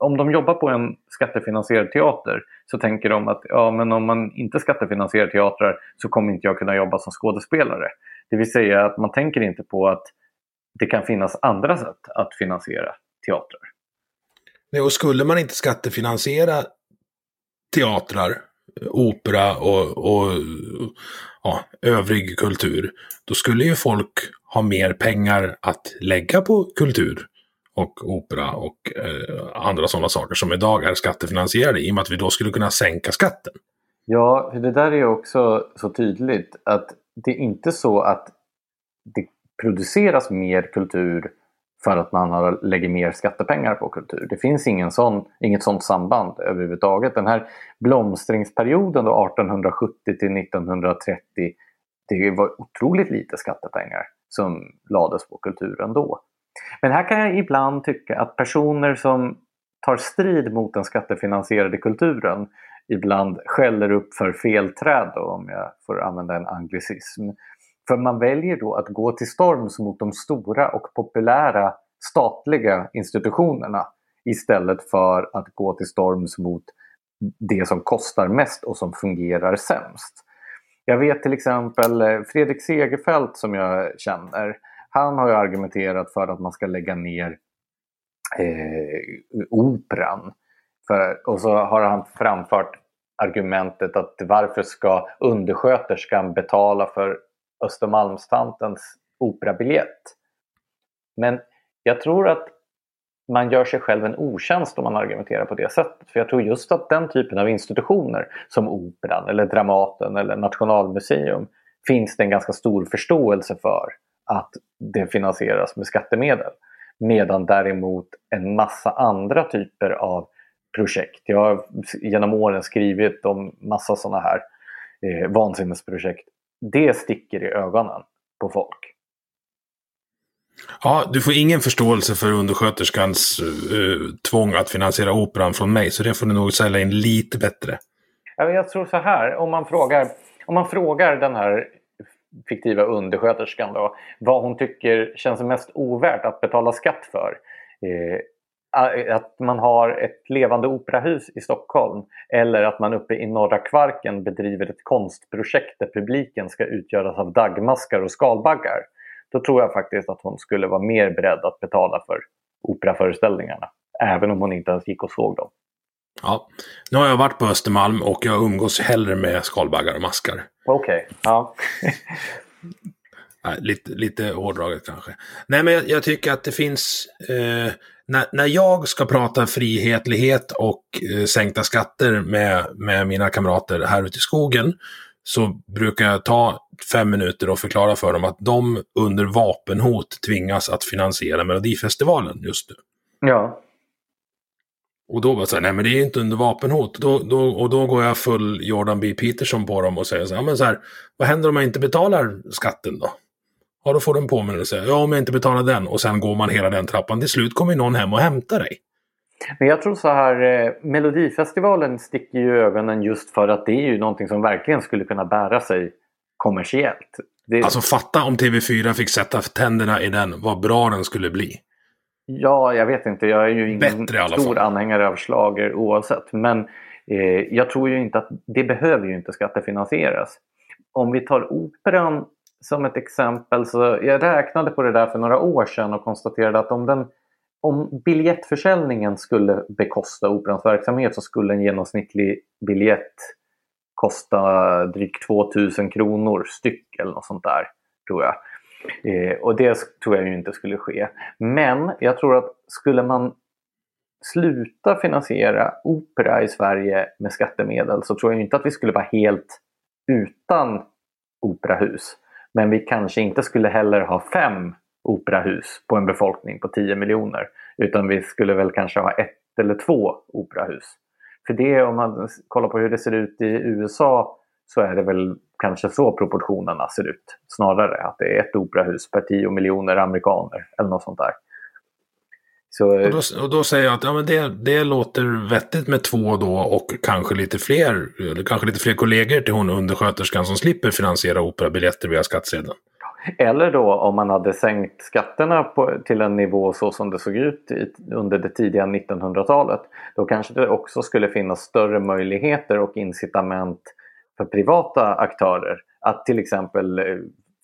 om de jobbar på en skattefinansierad teater så tänker de att ja, men om man inte skattefinansierar teatrar så kommer inte jag kunna jobba som skådespelare. Det vill säga att man tänker inte på att det kan finnas andra sätt att finansiera teatrar. Nej, och skulle man inte skattefinansiera teatrar opera och, och ja, övrig kultur, då skulle ju folk ha mer pengar att lägga på kultur och opera och eh, andra sådana saker som idag är skattefinansierade i och med att vi då skulle kunna sänka skatten. Ja, det där är också så tydligt att det är inte så att det produceras mer kultur för att man har, lägger mer skattepengar på kultur. Det finns ingen sån, inget sånt samband överhuvudtaget. Den här blomstringsperioden då 1870 till 1930 det var otroligt lite skattepengar som lades på kulturen då. Men här kan jag ibland tycka att personer som tar strid mot den skattefinansierade kulturen ibland skäller upp för felträd, då, om jag får använda en anglicism. För man väljer då att gå till storms mot de stora och populära statliga institutionerna istället för att gå till storms mot det som kostar mest och som fungerar sämst. Jag vet till exempel eh, Fredrik Segerfeldt som jag känner. Han har ju argumenterat för att man ska lägga ner eh, operan. För, och så har han framfört argumentet att varför ska undersköterskan betala för Östermalmstantens operabiljett? Men jag tror att man gör sig själv en otjänst om man argumenterar på det sättet. För jag tror just att den typen av institutioner som Operan eller Dramaten eller Nationalmuseum finns det en ganska stor förståelse för att det finansieras med skattemedel. Medan däremot en massa andra typer av projekt. Jag har genom åren skrivit om massa sådana här eh, vansinnesprojekt. Det sticker i ögonen på folk. Ja, du får ingen förståelse för undersköterskans uh, tvång att finansiera operan från mig, så det får du nog sälja in lite bättre. Jag tror så här, om man frågar, om man frågar den här fiktiva undersköterskan då, vad hon tycker känns mest ovärt att betala skatt för. Eh, att man har ett levande operahus i Stockholm eller att man uppe i norra Kvarken bedriver ett konstprojekt där publiken ska utgöras av dagmaskar och skalbaggar. Då tror jag faktiskt att hon skulle vara mer beredd att betala för operaföreställningarna. Även om hon inte ens gick och såg dem. Ja, nu har jag varit på Östermalm och jag umgås hellre med skalbaggar och maskar. Okej, okay. ja. Lite, lite hårdraget kanske. Nej, men jag, jag tycker att det finns... Eh, när, när jag ska prata frihetlighet och eh, sänkta skatter med, med mina kamrater här ute i skogen så brukar jag ta fem minuter och förklara för dem att de under vapenhot tvingas att finansiera Melodifestivalen just nu. Ja. Och då bara så här, nej men det är inte under vapenhot. Då, då, och då går jag full Jordan B. Peterson på dem och säger så här, men så här, vad händer om jag inte betalar skatten då? Ja, då får du en påminnelse. Ja, om jag inte betalar den. Och sen går man hela den trappan. Till slut kommer någon hem och hämtar dig. Men jag tror så här, eh, Melodifestivalen sticker ju ögonen just för att det är ju någonting som verkligen skulle kunna bära sig kommersiellt. Det... Alltså fatta om TV4 fick sätta tänderna i den, vad bra den skulle bli. Ja, jag vet inte. Jag är ju ingen stor anhängare av slager oavsett. Men eh, jag tror ju inte att det behöver ju inte skattefinansieras. Om vi tar operan som ett exempel så jag räknade på det där för några år sedan och konstaterade att om, den, om biljettförsäljningen skulle bekosta Operans verksamhet så skulle en genomsnittlig biljett kosta drygt 2000 kronor styck eller något sånt där, tror jag. Eh, och det tror jag ju inte skulle ske. Men jag tror att skulle man sluta finansiera opera i Sverige med skattemedel så tror jag inte att vi skulle vara helt utan operahus. Men vi kanske inte skulle heller ha fem operahus på en befolkning på 10 miljoner. Utan vi skulle väl kanske ha ett eller två operahus. För det om man kollar på hur det ser ut i USA så är det väl kanske så proportionerna ser ut. Snarare att det är ett operahus per 10 miljoner amerikaner eller något sånt där. Så, och, då, och, då, säger jag att ja, men det, det låter vettigt med två då och kanske lite fler, eller kanske lite fler kollegor till hon undersköterskan som slipper finansiera operabiljetter via skattsedeln. Eller då om man hade sänkt skatterna på, till en nivå så som det såg ut i, under det tidiga 1900-talet. Då kanske det också skulle finnas större möjligheter och incitament för privata aktörer att till exempel eh,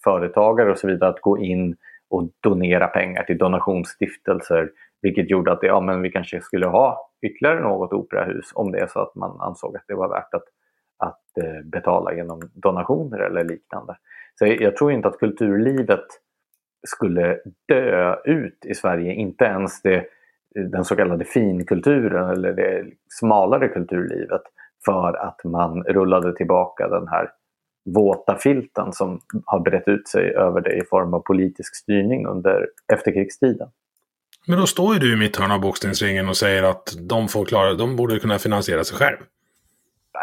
företagare och så vidare att gå in och donera pengar till donationsstiftelser vilket gjorde att ja, men vi kanske skulle ha ytterligare något operahus om det är så att man ansåg att det var värt att, att eh, betala genom donationer eller liknande. Så jag tror inte att kulturlivet skulle dö ut i Sverige. Inte ens det, eh, den så kallade finkulturen eller det smalare kulturlivet för att man rullade tillbaka den här våta filten som har brett ut sig över det i form av politisk styrning under efterkrigstiden. Men då står ju du i mitt hörn av boxningsringen och säger att de får klara, de borde kunna finansiera sig själv.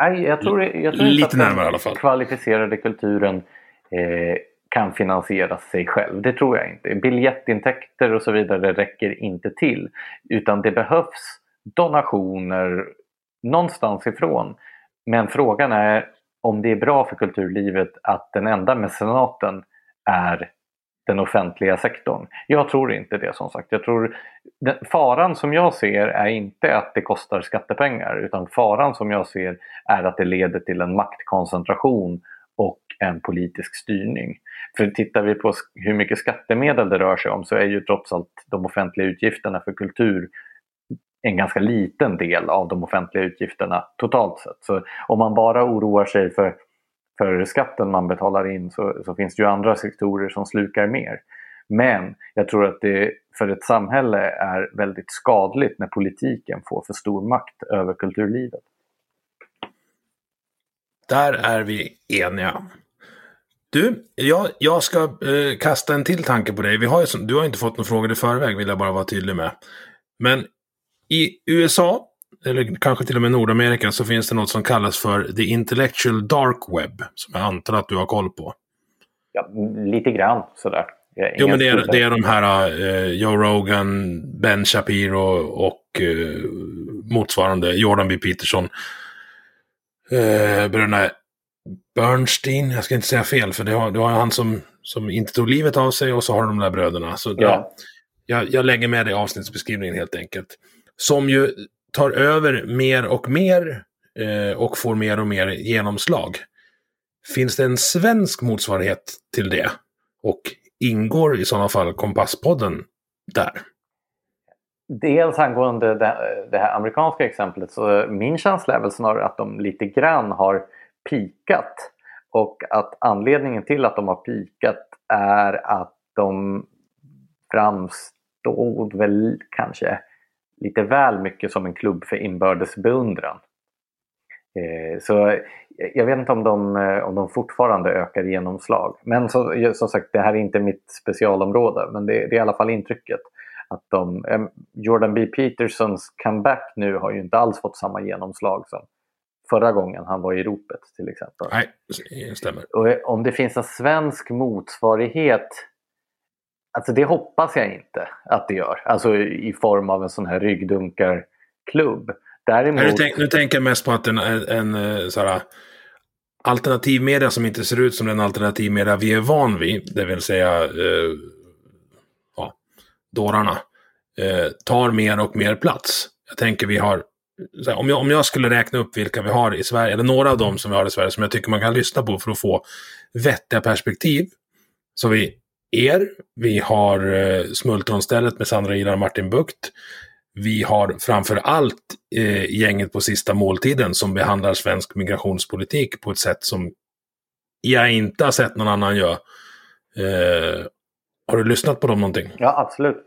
Nej, jag tror, jag tror Lite inte närmare att den kvalificerade kulturen eh, kan finansiera sig själv. Det tror jag inte. Biljettintäkter och så vidare räcker inte till. Utan det behövs donationer någonstans ifrån. Men frågan är om det är bra för kulturlivet att den enda mecenaten är den offentliga sektorn. Jag tror inte det som sagt. Jag tror, den, faran som jag ser är inte att det kostar skattepengar utan faran som jag ser är att det leder till en maktkoncentration och en politisk styrning. För tittar vi på hur mycket skattemedel det rör sig om så är ju trots allt de offentliga utgifterna för kultur en ganska liten del av de offentliga utgifterna totalt sett. Så om man bara oroar sig för, för skatten man betalar in så, så finns det ju andra sektorer som slukar mer. Men jag tror att det för ett samhälle är väldigt skadligt när politiken får för stor makt över kulturlivet. Där är vi eniga. Du, jag, jag ska eh, kasta en till tanke på dig. Vi har ju, du har inte fått några frågor i förväg, vill jag bara vara tydlig med. Men i USA, eller kanske till och med Nordamerika, så finns det något som kallas för the intellectual dark web. Som jag antar att du har koll på. Ja, lite grann sådär. Jo, men det är, det är de här uh, Joe Rogan, Ben Shapiro och uh, motsvarande Jordan B. Peterson. Uh, bröderna Bernstein, jag ska inte säga fel, för det har, det har han som, som inte tog livet av sig och så har de där bröderna. Så ja. ja jag, jag lägger med det i avsnittsbeskrivningen helt enkelt. Som ju tar över mer och mer eh, och får mer och mer genomslag. Finns det en svensk motsvarighet till det? Och ingår i sådana fall Kompasspodden där? Dels angående det, det här amerikanska exemplet så min känsla är väl snarare att de lite grann har pikat. Och att anledningen till att de har pikat är att de framstod väl kanske lite väl mycket som en klubb för inbördes beundran. Eh, så jag vet inte om de, eh, om de fortfarande ökar genomslag. Men så, som sagt, det här är inte mitt specialområde men det, det är i alla fall intrycket. Att de, eh, Jordan B. Petersons comeback nu har ju inte alls fått samma genomslag som förra gången han var i ropet till exempel. Nej, det stämmer. Och om det finns en svensk motsvarighet Alltså det hoppas jag inte att det gör. Alltså i form av en sån här ryggdunkarklubb. Däremot... Nu, tänk, nu tänker jag mest på att en, en, eh, en såhär, alternativmedia som inte ser ut som den alternativmedia vi är van vid, det vill säga eh, ja, dårarna, eh, tar mer och mer plats. Jag tänker vi har, här, om, jag, om jag skulle räkna upp vilka vi har i Sverige, eller några av dem som vi har i Sverige som jag tycker man kan lyssna på för att få vettiga perspektiv. Så vi er. Vi har eh, Smultronstället med Sandra Ilar och Martin Bukt. Vi har framför allt eh, gänget på sista måltiden som behandlar svensk migrationspolitik på ett sätt som jag inte har sett någon annan göra. Eh, har du lyssnat på dem någonting? Ja, absolut.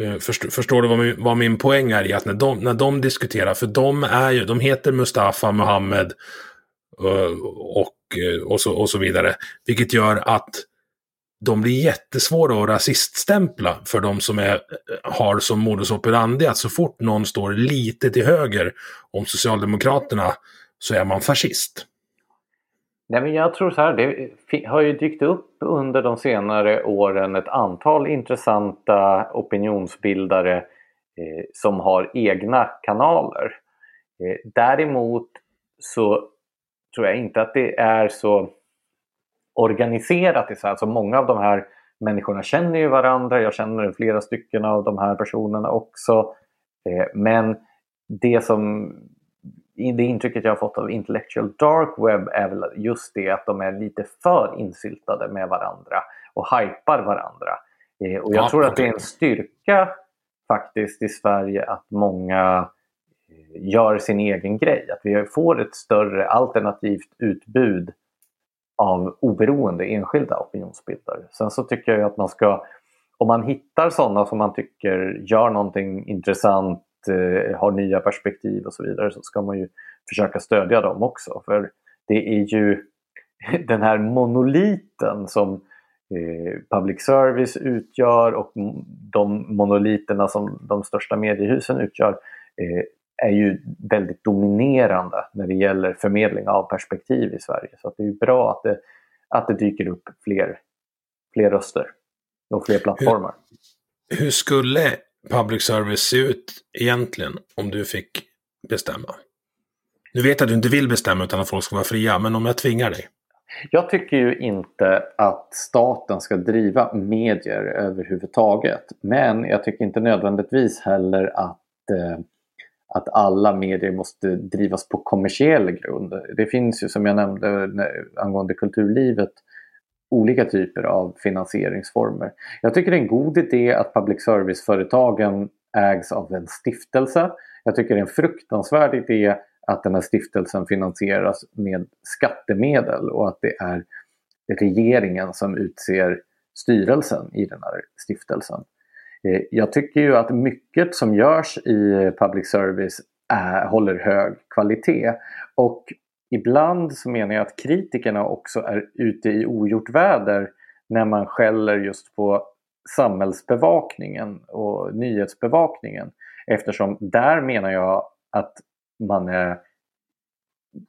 Eh, förstår, förstår du vad min, vad min poäng är i att när de, när de diskuterar, för de är ju, de heter Mustafa Mohammed och, eh, och, så, och så vidare. Vilket gör att de blir jättesvåra att rasiststämpla för de som är, har som modus operandi att så fort någon står lite till höger om Socialdemokraterna så är man fascist. Nej, men jag tror så här, det har ju dykt upp under de senare åren ett antal intressanta opinionsbildare eh, som har egna kanaler. Eh, däremot så tror jag inte att det är så organiserat i så Alltså många av de här människorna känner ju varandra. Jag känner flera stycken av de här personerna också. Eh, men det som det intrycket jag har fått av intellectual dark web är väl just det att de är lite för insyltade med varandra och hypar varandra. Eh, och jag ja, tror att det är en styrka faktiskt i Sverige att många eh, gör sin egen grej. Att vi får ett större alternativt utbud av oberoende enskilda opinionsbildare. Sen så tycker jag att man ska, om man hittar sådana som man tycker gör någonting intressant, eh, har nya perspektiv och så vidare, så ska man ju försöka stödja dem också. För det är ju den här monoliten som eh, public service utgör och de monoliterna som de största mediehusen utgör eh, är ju väldigt dominerande när det gäller förmedling av perspektiv i Sverige. Så det är bra att det, att det dyker upp fler, fler röster och fler plattformar. Hur, hur skulle public service se ut egentligen om du fick bestämma? Nu vet jag att du inte vill bestämma utan att folk ska vara fria, men om jag tvingar dig? Jag tycker ju inte att staten ska driva medier överhuvudtaget. Men jag tycker inte nödvändigtvis heller att eh, att alla medier måste drivas på kommersiell grund. Det finns ju som jag nämnde angående kulturlivet olika typer av finansieringsformer. Jag tycker det är en god idé att public service-företagen ägs av en stiftelse. Jag tycker det är en fruktansvärd idé att den här stiftelsen finansieras med skattemedel och att det är regeringen som utser styrelsen i den här stiftelsen. Eh, jag tycker ju att mycket som görs i public service är, håller hög kvalitet. Och ibland så menar jag att kritikerna också är ute i ogjort väder när man skäller just på samhällsbevakningen och nyhetsbevakningen. Eftersom där menar jag att man är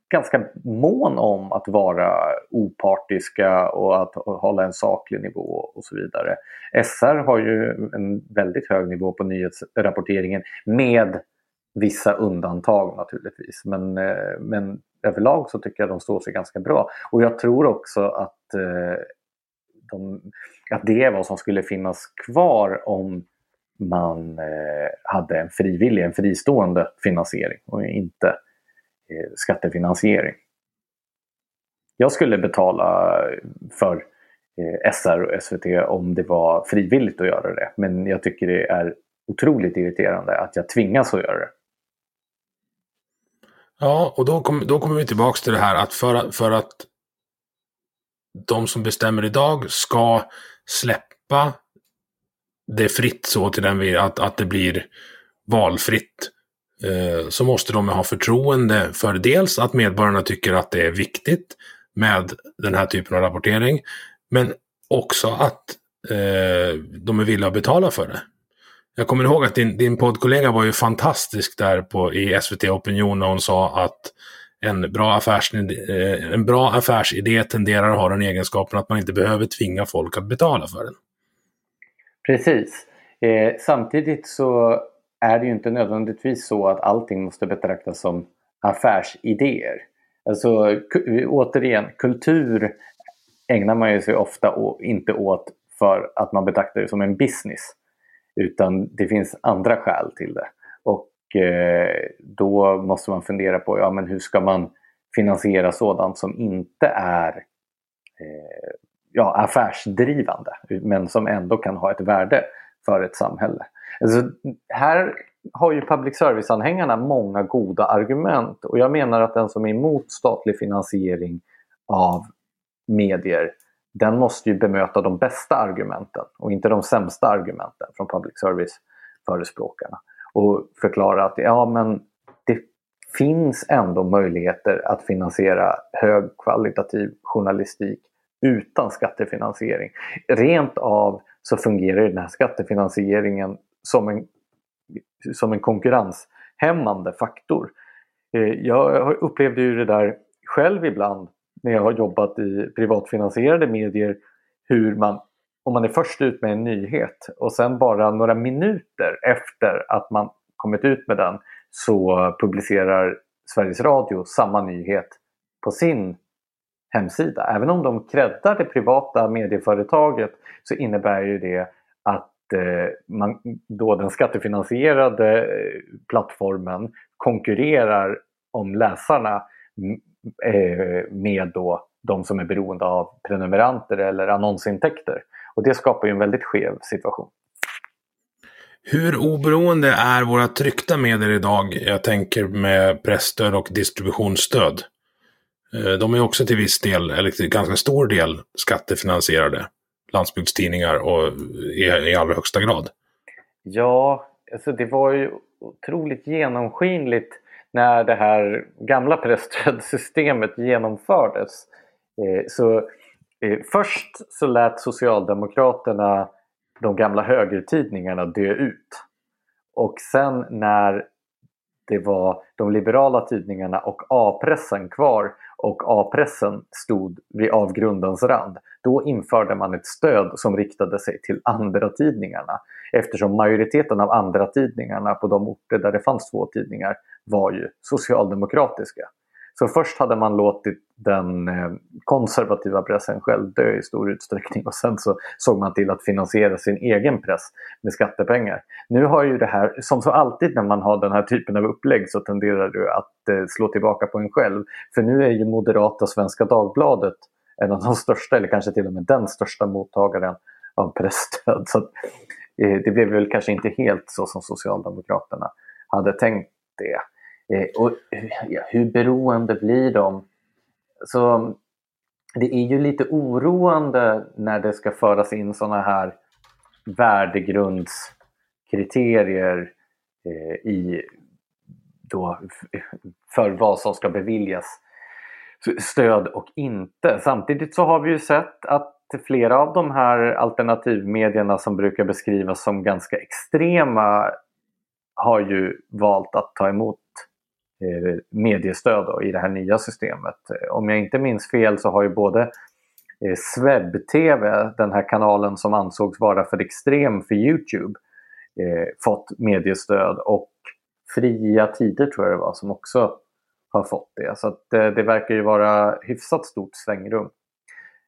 ganska mån om att vara opartiska och att hålla en saklig nivå och så vidare. SR har ju en väldigt hög nivå på nyhetsrapporteringen med vissa undantag naturligtvis. Men, eh, men överlag så tycker jag de står sig ganska bra. Och jag tror också att, eh, de, att det är vad som skulle finnas kvar om man eh, hade en frivillig, en fristående finansiering och inte Eh, skattefinansiering. Jag skulle betala för eh, SR och SVT om det var frivilligt att göra det. Men jag tycker det är otroligt irriterande att jag tvingas att göra det. Ja, och då, kom, då kommer vi tillbaka till det här att för, för att de som bestämmer idag ska släppa det fritt så till den att, att det blir valfritt Eh, så måste de ha förtroende för dels att medborgarna tycker att det är viktigt med den här typen av rapportering, men också att eh, de är villiga att betala för det. Jag kommer ihåg att din, din poddkollega var ju fantastisk där på, i SVT Opinion när hon sa att en bra, affärsidé, eh, en bra affärsidé tenderar att ha den egenskapen att man inte behöver tvinga folk att betala för den. Precis. Eh, samtidigt så är det ju inte nödvändigtvis så att allting måste betraktas som affärsidéer. Alltså återigen, kultur ägnar man ju sig ofta inte åt för att man betraktar det som en business. Utan det finns andra skäl till det. Och eh, då måste man fundera på ja, men hur ska man finansiera sådant som inte är eh, ja, affärsdrivande men som ändå kan ha ett värde för ett samhälle. Alltså, här har ju public service-anhängarna många goda argument och jag menar att den som är emot statlig finansiering av medier den måste ju bemöta de bästa argumenten och inte de sämsta argumenten från public service-förespråkarna. Och förklara att ja, men det finns ändå möjligheter att finansiera högkvalitativ journalistik utan skattefinansiering. Rent av så fungerar den här skattefinansieringen som en, som en konkurrenshämmande faktor. Eh, jag upplevde ju det där själv ibland när jag har jobbat i privatfinansierade medier hur man, om man är först ut med en nyhet och sen bara några minuter efter att man kommit ut med den så publicerar Sveriges Radio samma nyhet på sin hemsida. Även om de creddar det privata medieföretaget så innebär ju det att Eh, man, då den skattefinansierade eh, plattformen konkurrerar om läsarna eh, med då de som är beroende av prenumeranter eller annonsintäkter. Och det skapar ju en väldigt skev situation. Hur oberoende är våra tryckta medier idag? Jag tänker med pressstöd och distributionsstöd. Eh, de är också till viss del, eller till ganska stor del, skattefinansierade. Landsbygdstidningar och i, i allra högsta grad. Ja, alltså det var ju otroligt genomskinligt när det här gamla presstödssystemet genomfördes. Eh, så eh, först så lät Socialdemokraterna de gamla högertidningarna dö ut. Och sen när det var de liberala tidningarna och A-pressen kvar och A-pressen stod vid avgrundens rand. Då införde man ett stöd som riktade sig till andra tidningarna eftersom majoriteten av andra tidningarna på de orter där det fanns två tidningar var ju socialdemokratiska. Så först hade man låtit den eh, konservativa pressen själv dö i stor utsträckning och sen så såg man till att finansiera sin egen press med skattepengar. Nu har ju det här, som så alltid när man har den här typen av upplägg så tenderar du att eh, slå tillbaka på en själv. För nu är ju moderata Svenska Dagbladet en av de största, eller kanske till och med den största mottagaren av pressstöd. Så att, eh, det blev väl kanske inte helt så som Socialdemokraterna hade tänkt det. Eh, och ja, hur beroende blir de? Så det är ju lite oroande när det ska föras in sådana här värdegrundskriterier eh, i, då, för vad som ska beviljas stöd och inte. Samtidigt så har vi ju sett att flera av de här alternativmedierna som brukar beskrivas som ganska extrema har ju valt att ta emot Eh, mediestöd då, i det här nya systemet. Eh, om jag inte minns fel så har ju både eh, Swebb-TV, den här kanalen som ansågs vara för extrem för Youtube, eh, fått mediestöd och Fria Tider tror jag det var som också har fått det. Så det, eh, det verkar ju vara hyfsat stort svängrum.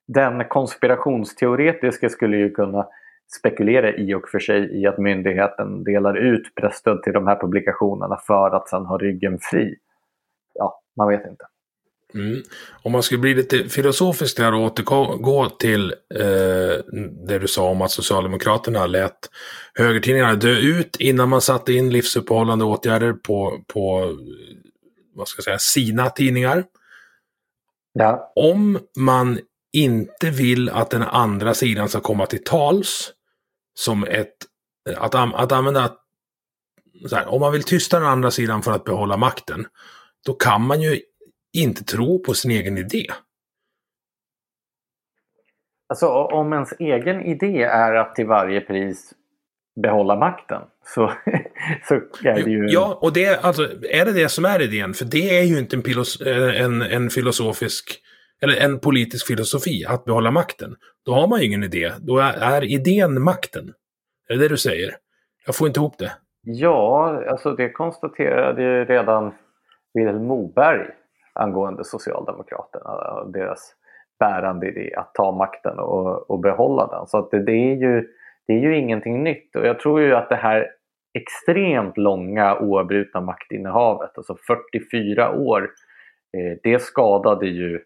Den konspirationsteoretiska skulle ju kunna spekulera i och för sig i att myndigheten delar ut pressstöd till de här publikationerna för att sen ha ryggen fri. Ja, man vet inte. Mm. Om man skulle bli lite filosofisk där och återgå till eh, det du sa om att Socialdemokraterna lät högertidningarna dö ut innan man satte in livsuppehållande åtgärder på, på vad ska jag säga, sina tidningar. Ja. Om man inte vill att den andra sidan ska komma till tals som ett, att, att använda, här, om man vill tysta den andra sidan för att behålla makten, då kan man ju inte tro på sin egen idé. Alltså om ens egen idé är att till varje pris behålla makten så, så är det ju... Ja, och det, alltså, är det det som är idén? För det är ju inte en, en, en filosofisk eller en politisk filosofi, att behålla makten, då har man ju ingen idé. Då är, är idén makten. Är det det du säger? Jag får inte ihop det. Ja, alltså det konstaterade ju redan Vilhelm Moberg angående Socialdemokraterna. Deras bärande idé att ta makten och, och behålla den. Så att det, det, är ju, det är ju ingenting nytt. Och jag tror ju att det här extremt långa oavbrutna maktinnehavet, alltså 44 år, eh, det skadade ju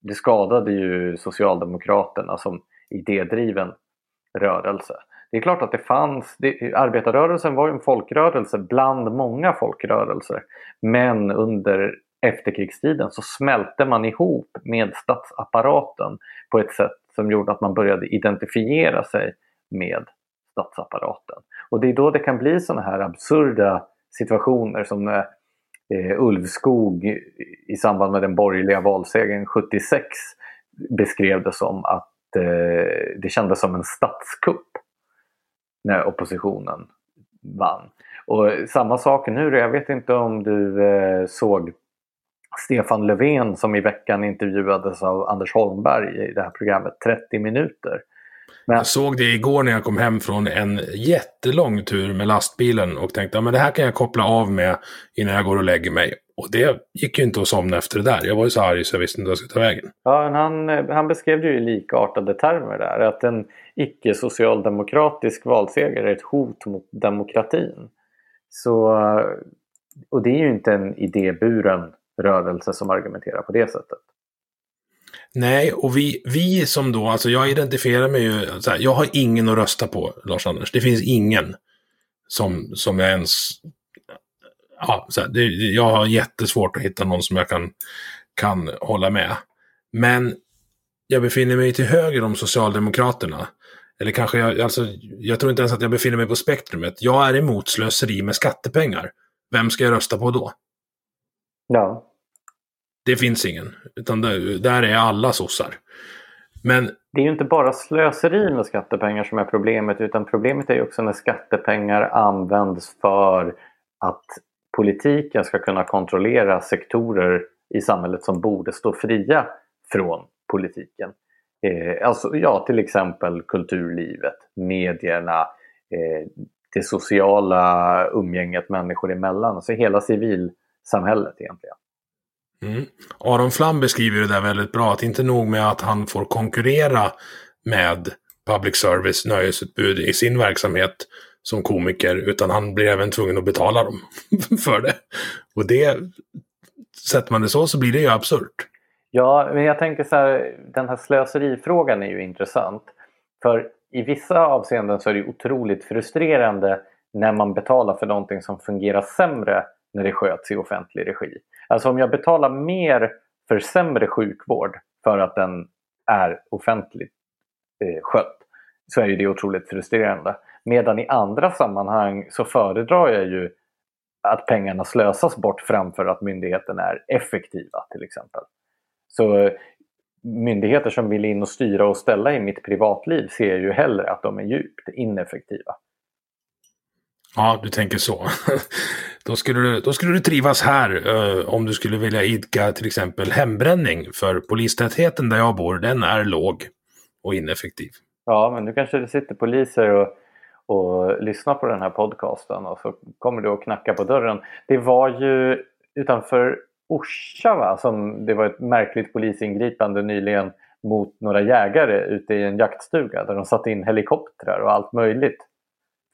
det skadade ju Socialdemokraterna som idédriven rörelse. Det är klart att det fanns, det, arbetarrörelsen var ju en folkrörelse bland många folkrörelser. Men under efterkrigstiden så smälte man ihop med statsapparaten på ett sätt som gjorde att man började identifiera sig med statsapparaten. Och det är då det kan bli sådana här absurda situationer som när eh, Ulvskog i samband med den borgerliga valsegern 76 beskrev det som att eh, det kändes som en statskupp när oppositionen vann. Och samma sak nu, jag vet inte om du eh, såg Stefan Löfven som i veckan intervjuades av Anders Holmberg i det här programmet 30 minuter. Men... Jag såg det igår när jag kom hem från en jättelång tur med lastbilen och tänkte att det här kan jag koppla av med innan jag går och lägger mig. Och det gick ju inte att somna efter det där. Jag var ju så arg så jag visste inte vad jag skulle ta vägen. Ja, han, han beskrev det ju i likartade termer där. Att en icke-socialdemokratisk valseger är ett hot mot demokratin. Så, och det är ju inte en idéburen rörelse som argumenterar på det sättet. Nej, och vi, vi som då, alltså jag identifierar mig ju, så här, jag har ingen att rösta på, Lars-Anders. Det finns ingen som, som jag ens... Ja, så här, det, jag har jättesvårt att hitta någon som jag kan, kan hålla med. Men jag befinner mig till höger om Socialdemokraterna. Eller kanske jag, alltså, jag tror inte ens att jag befinner mig på spektrumet. Jag är emot slöseri med skattepengar. Vem ska jag rösta på då? Ja. Det finns ingen. Utan där, där är alla sossar. Men det är ju inte bara slöseri med skattepengar som är problemet utan problemet är ju också när skattepengar används för att politiken ska kunna kontrollera sektorer i samhället som borde stå fria från politiken. Eh, alltså, ja, till exempel kulturlivet, medierna, eh, det sociala umgänget människor emellan, alltså hela civilsamhället egentligen. Mm. Aron Flam beskriver det där väldigt bra, att inte nog med att han får konkurrera med public service nöjesutbud i sin verksamhet som komiker, utan han blir även tvungen att betala dem för det. Och det, sätter man det så, så blir det ju absurt. Ja, men jag tänker så här, den här slöserifrågan är ju intressant. För i vissa avseenden så är det otroligt frustrerande när man betalar för någonting som fungerar sämre när det sköts i offentlig regi. Alltså om jag betalar mer för sämre sjukvård för att den är offentligt eh, skött så är ju det otroligt frustrerande. Medan i andra sammanhang så föredrar jag ju att pengarna slösas bort framför att myndigheten är effektiva till exempel. Så eh, myndigheter som vill in och styra och ställa i mitt privatliv ser ju hellre att de är djupt ineffektiva. Ja, du tänker så. då, skulle du, då skulle du trivas här eh, om du skulle vilja idka till exempel hembränning. För polistätheten där jag bor, den är låg och ineffektiv. Ja, men nu kanske det sitter poliser och, och lyssnar på den här podcasten och så kommer du och knacka på dörren. Det var ju utanför Orsa va? som det var ett märkligt polisingripande nyligen mot några jägare ute i en jaktstuga där de satte in helikoptrar och allt möjligt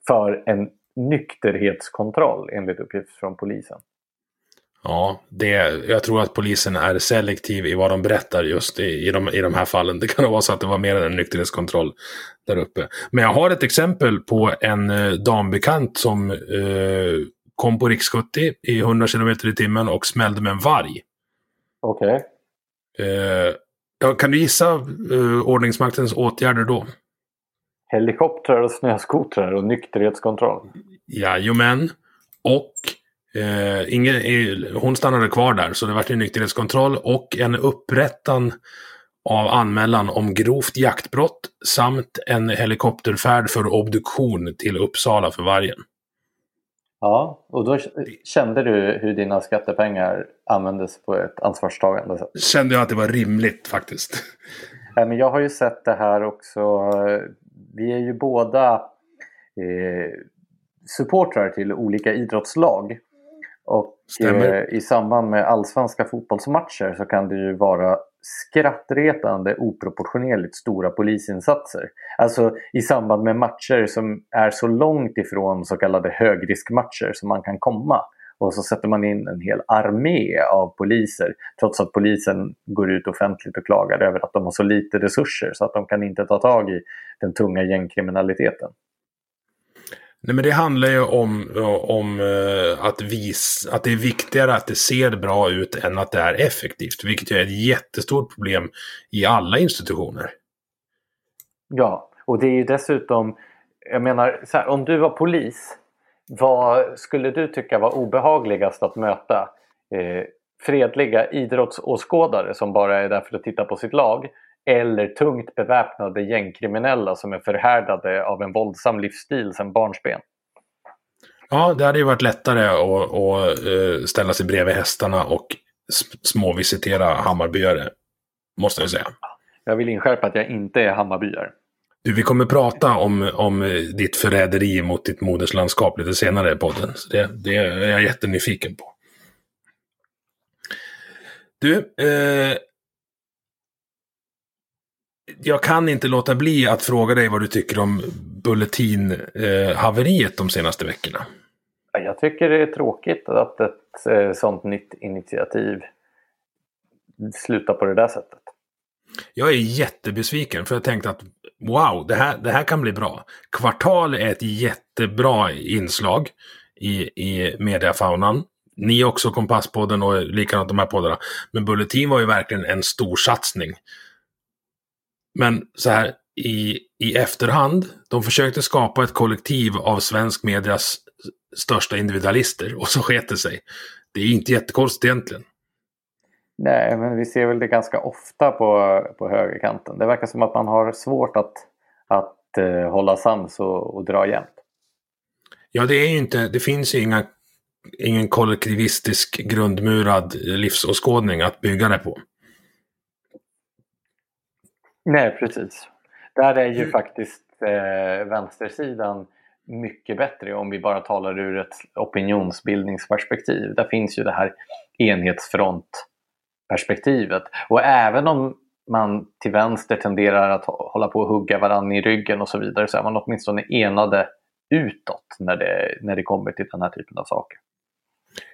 för en nykterhetskontroll enligt uppgift från polisen. Ja, det, jag tror att polisen är selektiv i vad de berättar just i, i, de, i de här fallen. Det kan vara så att det var mer än en nykterhetskontroll där uppe. Men jag har ett exempel på en eh, dambekant som eh, kom på riks 70 i 100 km i timmen och smällde med en varg. Okej. Okay. Eh, kan du gissa eh, ordningsmaktens åtgärder då? Helikoptrar och snöskotrar och nykterhetskontroll. Jajamän. Och eh, ingen, hon stannade kvar där, så det var en nykterhetskontroll och en upprättan av anmälan om grovt jaktbrott samt en helikopterfärd för obduktion till Uppsala för vargen. Ja, och då kände du hur dina skattepengar användes på ett ansvarstagande sätt? Kände jag att det var rimligt faktiskt. men jag har ju sett det här också vi är ju båda eh, supportrar till olika idrottslag. Och eh, i samband med allsvenska fotbollsmatcher så kan det ju vara skrattretande oproportionerligt stora polisinsatser. Alltså i samband med matcher som är så långt ifrån så kallade högriskmatcher som man kan komma. Och så sätter man in en hel armé av poliser trots att polisen går ut offentligt och klagar över att de har så lite resurser så att de kan inte ta tag i den tunga gängkriminaliteten. Nej, men det handlar ju om, om uh, att, vis, att det är viktigare att det ser bra ut än att det är effektivt. Vilket är ett jättestort problem i alla institutioner. Ja, och det är ju dessutom, jag menar, här, om du var polis vad skulle du tycka var obehagligast att möta? Eh, fredliga idrottsåskådare som bara är där för att titta på sitt lag eller tungt beväpnade gängkriminella som är förhärdade av en våldsam livsstil sedan barnsben? Ja, det hade ju varit lättare att, att eh, ställa sig bredvid hästarna och småvisitera Hammarbyare, måste jag säga. Jag vill inskärpa att jag inte är Hammarbyare. Du, vi kommer prata om, om ditt förräderi mot ditt moderslandskap lite senare i podden. Så det, det är jag jättenyfiken på. Du, eh, jag kan inte låta bli att fråga dig vad du tycker om Bulletin-haveriet eh, de senaste veckorna. Jag tycker det är tråkigt att ett eh, sånt nytt initiativ slutar på det där sättet. Jag är jättebesviken för jag tänkte att wow, det här, det här kan bli bra. Kvartal är ett jättebra inslag i, i mediafaunan. ni också, Kompasspodden och likadant de här poddarna. Men Bulletin var ju verkligen en stor satsning. Men så här i, i efterhand, de försökte skapa ett kollektiv av svensk medias största individualister och så sket det sig. Det är inte jättekonstigt egentligen. Nej, men vi ser väl det ganska ofta på, på högerkanten. Det verkar som att man har svårt att, att uh, hålla sams och, och dra jämnt. Ja, det är ju inte, det finns ju inga, ingen kollektivistisk grundmurad livsåskådning att bygga det på. Nej, precis. Där är ju faktiskt eh, vänstersidan mycket bättre om vi bara talar ur ett opinionsbildningsperspektiv. Där finns ju det här perspektivet. Och även om man till vänster tenderar att hålla på och hugga varandra i ryggen och så vidare så är man åtminstone enade utåt när det, när det kommer till den här typen av saker.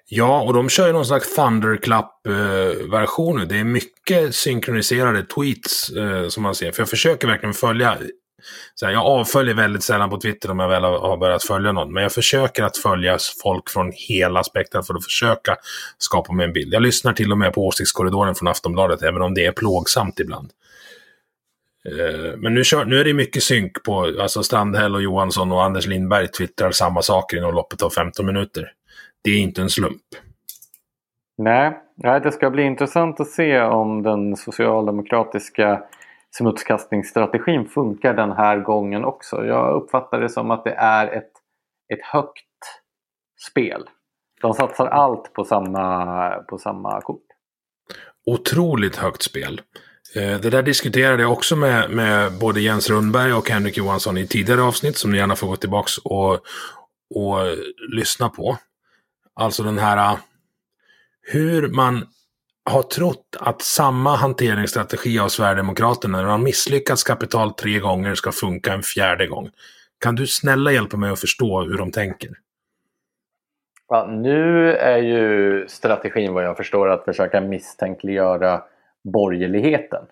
Ja, och de kör ju någon slags Thunderclap-version. Eh, det är mycket synkroniserade tweets eh, som man ser. För jag försöker verkligen följa. Så här, jag avföljer väldigt sällan på Twitter om jag väl har börjat följa någon. Men jag försöker att följa folk från hela spektrat för att försöka skapa mig en bild. Jag lyssnar till och med på åsiktskorridoren från Aftonbladet, även om det är plågsamt ibland. Eh, men nu, kör, nu är det mycket synk på, alltså Strandhäll och Johansson och Anders Lindberg twittrar samma saker inom loppet av 15 minuter. Det är inte en slump. Nej, det ska bli intressant att se om den socialdemokratiska smutskastningsstrategin funkar den här gången också. Jag uppfattar det som att det är ett, ett högt spel. De satsar allt på samma, på samma kort. Otroligt högt spel. Eh, det där diskuterade jag också med, med både Jens Rundberg och Henrik Johansson i tidigare avsnitt som ni gärna får gå tillbaka och, och lyssna på. Alltså den här hur man har trott att samma hanteringsstrategi av Sverigedemokraterna när de misslyckats kapitalt tre gånger ska funka en fjärde gång. Kan du snälla hjälpa mig att förstå hur de tänker? Ja, nu är ju strategin vad jag förstår att försöka misstänkliggöra borgerligheten.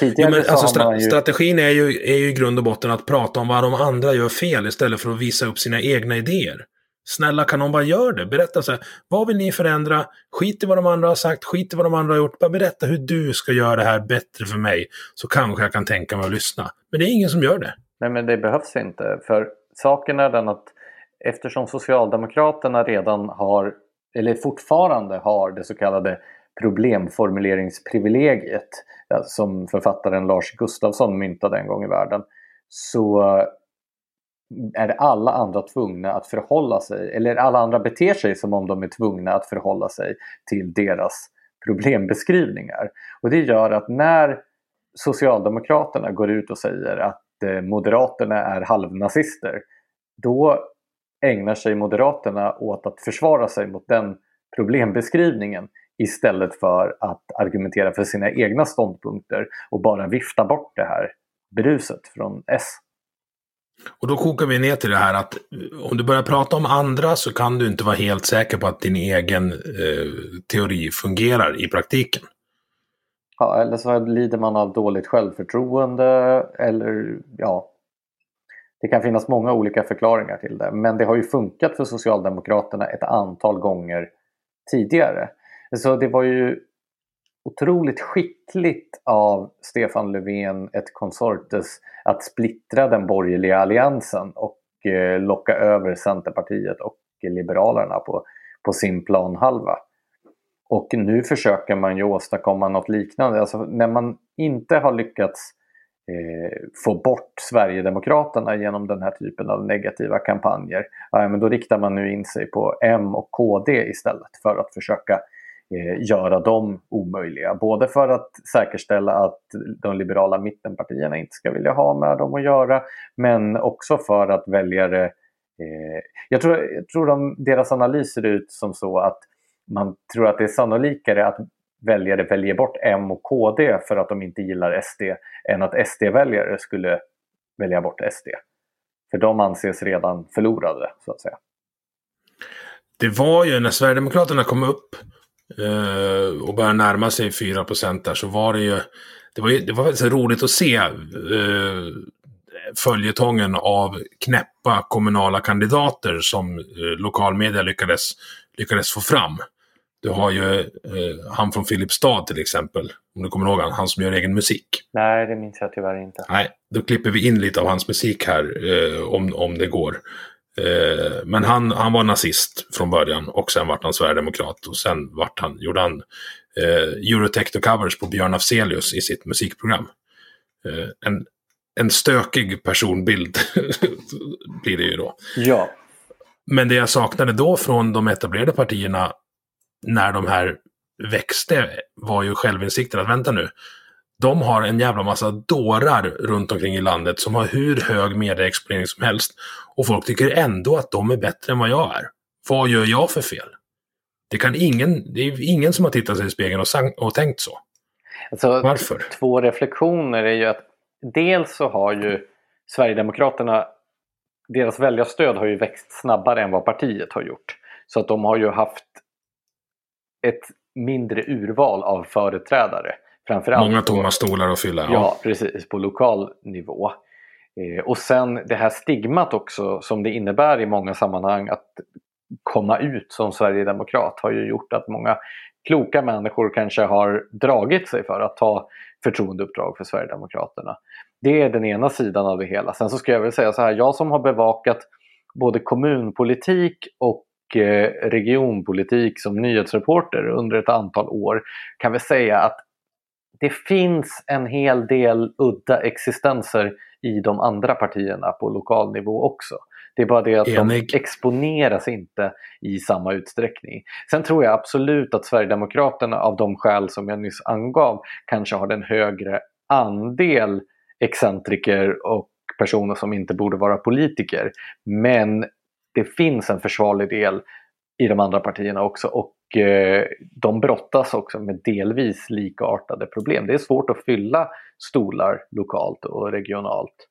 jo, men alltså, stra ju... Strategin är ju, är ju i grund och botten att prata om vad de andra gör fel istället för att visa upp sina egna idéer. Snälla, kan någon bara göra det? Berätta så här, vad vill ni förändra? Skit i vad de andra har sagt, skit i vad de andra har gjort. Bara berätta hur du ska göra det här bättre för mig. Så kanske jag kan tänka mig att lyssna. Men det är ingen som gör det. Nej, men det behövs inte. För saken är den att eftersom Socialdemokraterna redan har, eller fortfarande har det så kallade problemformuleringsprivilegiet som författaren Lars Gustafsson myntade en gång i världen så är alla andra tvungna att förhålla sig, eller alla andra beter sig som om de är tvungna att förhålla sig till deras problembeskrivningar. Och det gör att när Socialdemokraterna går ut och säger att eh, Moderaterna är halvnazister, då ägnar sig Moderaterna åt att försvara sig mot den problembeskrivningen istället för att argumentera för sina egna ståndpunkter och bara vifta bort det här bruset från S. Och då kokar vi ner till det här att eh, om du börjar prata om andra så kan du inte vara helt säker på att din egen eh, teori fungerar i praktiken. Ja, eller så lider man av dåligt självförtroende eller ja, det kan finnas många olika förklaringar till det. Men det har ju funkat för Socialdemokraterna ett antal gånger tidigare. Så det var ju otroligt skickligt av Stefan Löfven, ett konsortes, att splittra den borgerliga alliansen och eh, locka över Centerpartiet och Liberalerna på, på sin planhalva. Och nu försöker man ju åstadkomma något liknande. Alltså när man inte har lyckats eh, få bort Sverigedemokraterna genom den här typen av negativa kampanjer, ja, men då riktar man nu in sig på M och KD istället för att försöka eh, Eh, göra dem omöjliga. Både för att säkerställa att de liberala mittenpartierna inte ska vilja ha med dem att göra men också för att väljare... Eh, jag tror, jag tror de, deras analys ser ut som så att man tror att det är sannolikare att väljare väljer bort M och KD för att de inte gillar SD än att SD-väljare skulle välja bort SD. För de anses redan förlorade, så att säga. Det var ju när Sverigedemokraterna kom upp och börjar närma sig 4 där så var det ju... Det var, ju, det var väldigt roligt att se uh, följetongen av knäppa kommunala kandidater som eh, lokalmedia lyckades, lyckades få fram. Du har ju eh, han från Filipstad till exempel, om du kommer ihåg han, han som gör egen musik. Nej, det minns jag tyvärr inte. Nej, då klipper vi in lite av hans musik här eh, om, om det går. Eh, men han, han var nazist från början och sen vart han sverigedemokrat och sen vart han, gjorde han eh, Eurotechno-covers på Björn Afzelius i sitt musikprogram. Eh, en, en stökig personbild blir det ju då. Ja. Men det jag saknade då från de etablerade partierna när de här växte var ju självinsikten att vänta nu. De har en jävla massa dårar runt omkring i landet som har hur hög medieexponering som helst. Och folk tycker ändå att de är bättre än vad jag är. Vad gör jag för fel? Det, kan ingen, det är ingen som har tittat sig i spegeln och, sang, och tänkt så. Alltså, Varför? Två reflektioner är ju att dels så har ju Sverigedemokraterna, deras väljarstöd har ju växt snabbare än vad partiet har gjort. Så att de har ju haft ett mindre urval av företrädare. Framförallt Många tomma stolar att fylla. Ja, precis. På lokal nivå. Eh, och sen det här stigmat också som det innebär i många sammanhang att komma ut som Sverigedemokrat har ju gjort att många kloka människor kanske har dragit sig för att ta förtroendeuppdrag för Sverigedemokraterna. Det är den ena sidan av det hela. Sen så ska jag väl säga så här, jag som har bevakat både kommunpolitik och eh, regionpolitik som nyhetsreporter under ett antal år kan väl säga att det finns en hel del udda existenser i de andra partierna på lokal nivå också. Det är bara det att Enig. de exponeras inte i samma utsträckning. Sen tror jag absolut att Sverigedemokraterna av de skäl som jag nyss angav kanske har en högre andel excentriker och personer som inte borde vara politiker. Men det finns en försvarlig del i de andra partierna också och eh, de brottas också med delvis likartade problem. Det är svårt att fylla stolar lokalt och regionalt.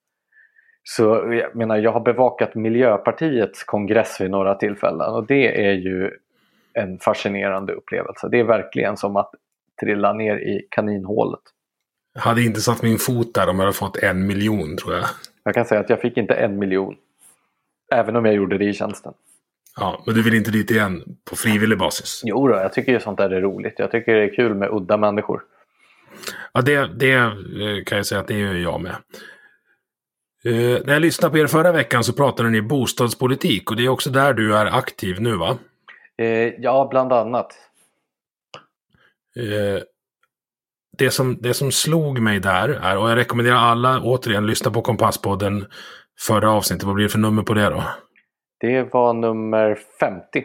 Så jag menar, jag har bevakat Miljöpartiets kongress vid några tillfällen och det är ju en fascinerande upplevelse. Det är verkligen som att trilla ner i kaninhålet. Jag hade inte satt min fot där om jag hade fått en miljon tror jag. Jag kan säga att jag fick inte en miljon. Även om jag gjorde det i tjänsten. Ja, men du vill inte dit igen på frivillig basis? Jo då, jag tycker ju sånt där är roligt. Jag tycker det är kul med udda människor. Ja, det, det eh, kan jag säga att det gör jag med. Eh, när jag lyssnade på er förra veckan så pratade ni bostadspolitik och det är också där du är aktiv nu va? Eh, ja, bland annat. Eh, det, som, det som slog mig där är, och jag rekommenderar alla återigen lyssna på Kompasspodden förra avsnittet. Vad blir det för nummer på det då? Det var nummer 50.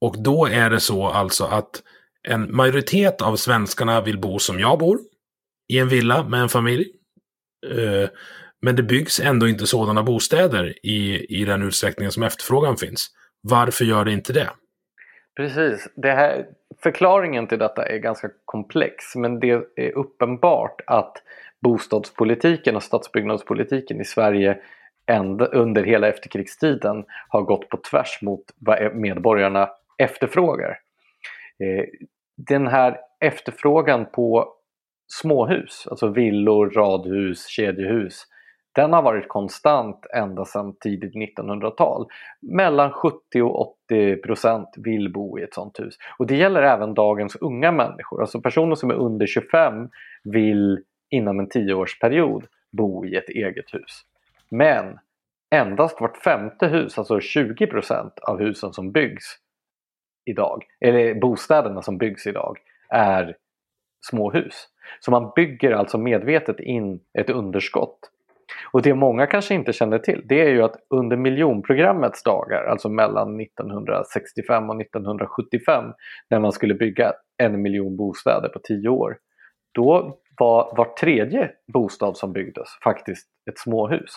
Och då är det så alltså att en majoritet av svenskarna vill bo som jag bor. I en villa med en familj. Eh, men det byggs ändå inte sådana bostäder i, i den utsträckningen som efterfrågan finns. Varför gör det inte det? Precis. Det här, förklaringen till detta är ganska komplex men det är uppenbart att bostadspolitiken och stadsbyggnadspolitiken i Sverige ända, under hela efterkrigstiden har gått på tvärs mot vad e- medborgarna efterfrågar. Eh, den här efterfrågan på småhus, alltså villor, radhus, kedjehus, den har varit konstant ända sedan tidigt 1900-tal. Mellan 70 och 80 procent vill bo i ett sånt hus. Och det gäller även dagens unga människor. Alltså personer som är under 25 vill inom en tioårsperiod bo i ett eget hus. Men endast vart femte hus, alltså 20% av husen som byggs idag, eller bostäderna som byggs idag, är småhus. Så man bygger alltså medvetet in ett underskott. Och det många kanske inte känner till det är ju att under miljonprogrammets dagar, alltså mellan 1965 och 1975, när man skulle bygga en miljon bostäder på tio år, då var var tredje bostad som byggdes faktiskt ett småhus.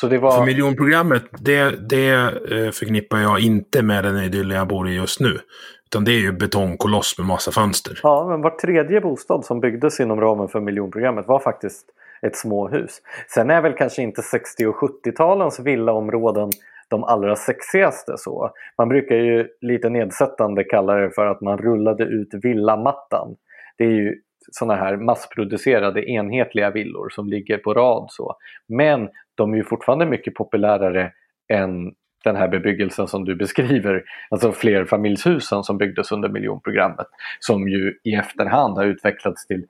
Så det var... För miljonprogrammet, det, det eh, förknippar jag inte med den idyllen jag bor i just nu. Utan det är ju betongkoloss med massa fönster. Ja, men var tredje bostad som byggdes inom ramen för miljonprogrammet var faktiskt ett småhus. Sen är väl kanske inte 60 och 70-talens villaområden de allra sexigaste så. Man brukar ju lite nedsättande kalla det för att man rullade ut villamattan. Det är ju sådana här massproducerade enhetliga villor som ligger på rad. Så. Men de är ju fortfarande mycket populärare än den här bebyggelsen som du beskriver, alltså flerfamiljshusen som byggdes under miljonprogrammet, som ju i efterhand har utvecklats till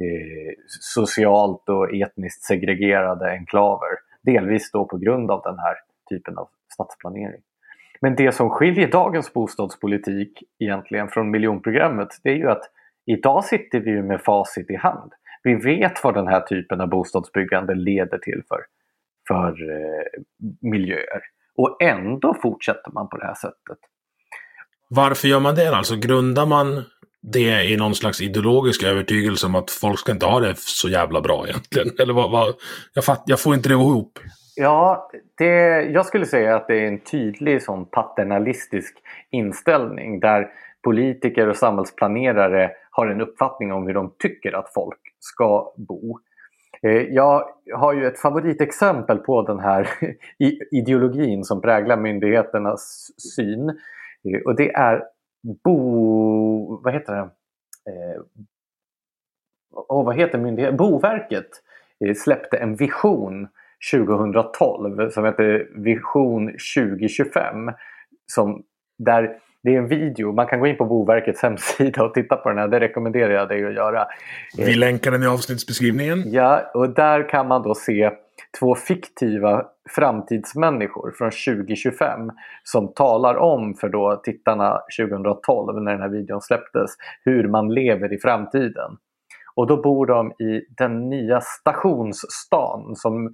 eh, socialt och etniskt segregerade enklaver. Delvis då på grund av den här typen av stadsplanering. Men det som skiljer dagens bostadspolitik egentligen från miljonprogrammet det är ju att idag sitter vi med facit i hand. Vi vet vad den här typen av bostadsbyggande leder till för, för eh, miljöer. Och ändå fortsätter man på det här sättet. Varför gör man det alltså? Grundar man det i någon slags ideologisk övertygelse om att folk ska inte ha det så jävla bra egentligen? Eller vad, vad jag, fatt, jag får inte det ihop. Ja, det, jag skulle säga att det är en tydlig sån paternalistisk inställning där politiker och samhällsplanerare har en uppfattning om hur de tycker att folk ska bo. Eh, jag har ju ett favoritexempel på den här ideologin som präglar myndigheternas syn. Eh, och det är Bo... Vad heter det? Oh, vad heter myndigheten? Boverket släppte en vision 2012 som heter Vision 2025. Som, där det är en video, man kan gå in på Boverkets hemsida och titta på den här. Det rekommenderar jag dig att göra. Vi länkar den i avsnittsbeskrivningen. Ja, och där kan man då se två fiktiva framtidsmänniskor från 2025 som talar om för då tittarna 2012 när den här videon släpptes hur man lever i framtiden. Och då bor de i den nya stationsstan som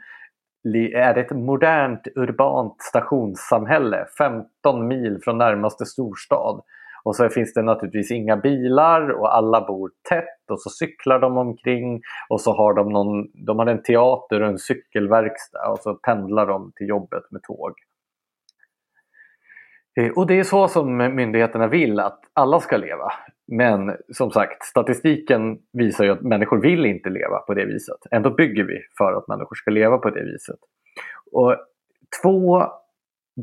är ett modernt urbant stationssamhälle 15 mil från närmaste storstad. Och så finns det naturligtvis inga bilar och alla bor tätt och så cyklar de omkring och så har de, någon, de har en teater och en cykelverkstad och så pendlar de till jobbet med tåg. Eh, och det är så som myndigheterna vill att alla ska leva. Men som sagt, statistiken visar ju att människor vill inte leva på det viset. Ändå bygger vi för att människor ska leva på det viset. Och två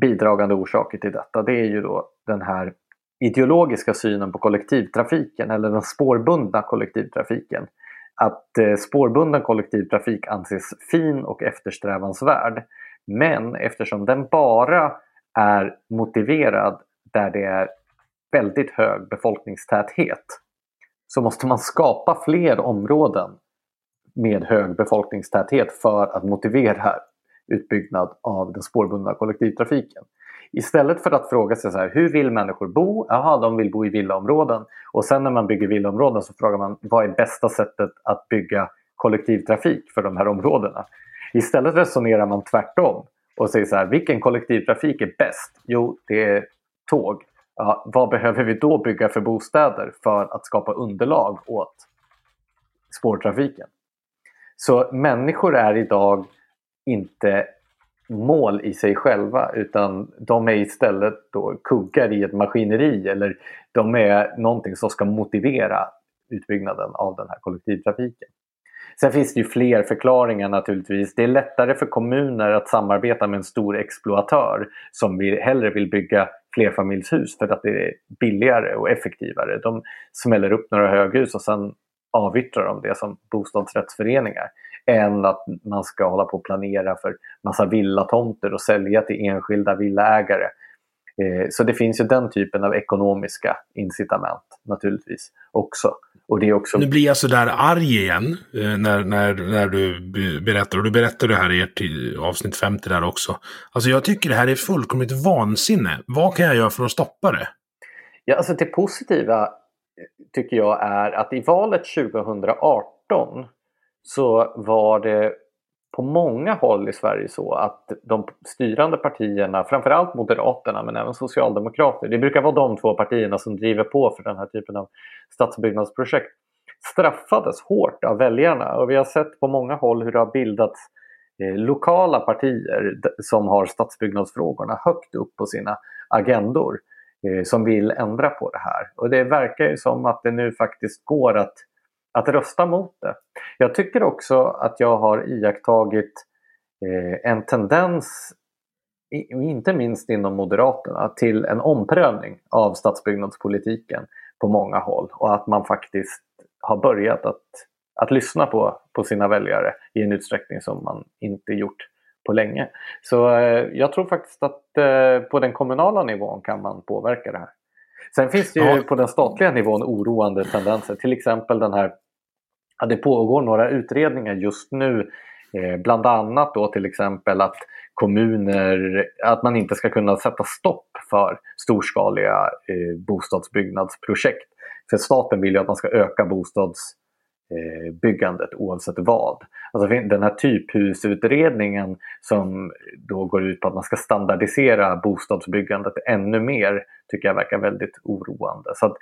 bidragande orsaker till detta det är ju då den här ideologiska synen på kollektivtrafiken eller den spårbundna kollektivtrafiken. Att eh, spårbunden kollektivtrafik anses fin och eftersträvansvärd. Men eftersom den bara är motiverad där det är väldigt hög befolkningstäthet så måste man skapa fler områden med hög befolkningstäthet för att motivera utbyggnad av den spårbundna kollektivtrafiken. Istället för att fråga sig så här, hur vill människor bo? Jaha, de vill bo i villaområden. Och sen när man bygger villaområden så frågar man vad är bästa sättet att bygga kollektivtrafik för de här områdena? Istället resonerar man tvärtom och säger så här, vilken kollektivtrafik är bäst? Jo, det är tåg. Ja, vad behöver vi då bygga för bostäder för att skapa underlag åt spårtrafiken? Så människor är idag inte mål i sig själva utan de är istället då kuggar i ett maskineri eller de är någonting som ska motivera utbyggnaden av den här kollektivtrafiken. Sen finns det ju fler förklaringar naturligtvis. Det är lättare för kommuner att samarbeta med en stor exploatör som vi hellre vill bygga flerfamiljshus för att det är billigare och effektivare. De smäller upp några höghus och sen avyttrar de det som bostadsrättsföreningar än att man ska hålla på och planera för massa villatomter och sälja till enskilda villaägare. Eh, så det finns ju den typen av ekonomiska incitament naturligtvis också. Och det är också... Nu blir jag sådär arg igen eh, när, när, när du berättar. Och du berättade här i ert avsnitt 50 där också. Alltså jag tycker det här är fullkomligt vansinne. Vad kan jag göra för att stoppa det? Ja, alltså det positiva tycker jag är att i valet 2018 så var det på många håll i Sverige så att de styrande partierna, framförallt Moderaterna men även Socialdemokrater, det brukar vara de två partierna som driver på för den här typen av stadsbyggnadsprojekt, straffades hårt av väljarna. Och vi har sett på många håll hur det har bildats eh, lokala partier som har stadsbyggnadsfrågorna högt upp på sina agendor eh, som vill ändra på det här. Och det verkar ju som att det nu faktiskt går att att rösta mot det. Jag tycker också att jag har iakttagit eh, en tendens, inte minst inom Moderaterna, till en omprövning av stadsbyggnadspolitiken på många håll och att man faktiskt har börjat att, att lyssna på, på sina väljare i en utsträckning som man inte gjort på länge. Så eh, jag tror faktiskt att eh, på den kommunala nivån kan man påverka det här. Sen finns det ju ja. på den statliga nivån oroande tendenser. Till exempel den här, ja, det pågår några utredningar just nu. Eh, bland annat då till exempel att kommuner, att man inte ska kunna sätta stopp för storskaliga eh, bostadsbyggnadsprojekt. För staten vill ju att man ska öka bostadsbyggandet eh, oavsett vad. Alltså den här typhusutredningen som då går ut på att man ska standardisera bostadsbyggandet ännu mer tycker jag verkar väldigt oroande. Så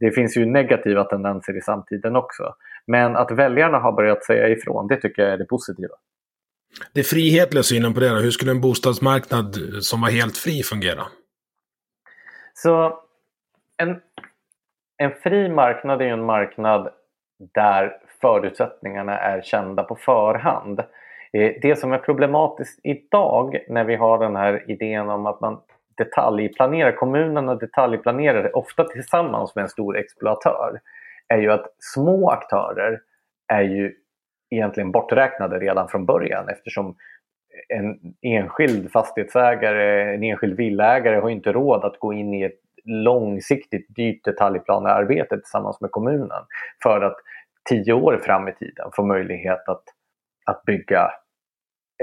det finns ju negativa tendenser i samtiden också. Men att väljarna har börjat säga ifrån, det tycker jag är det positiva. Det frihetliga synen på det? Hur skulle en bostadsmarknad som var helt fri fungera? Så en, en fri marknad är ju en marknad där förutsättningarna är kända på förhand. Eh, det som är problematiskt idag när vi har den här idén om att man detaljplanerar, kommunerna detaljplanerar ofta tillsammans med en stor exploatör, är ju att små aktörer är ju egentligen borträknade redan från början eftersom en enskild fastighetsägare, en enskild villägare har inte råd att gå in i ett långsiktigt dyrt detaljplanearbete tillsammans med kommunen för att tio år fram i tiden få möjlighet att, att bygga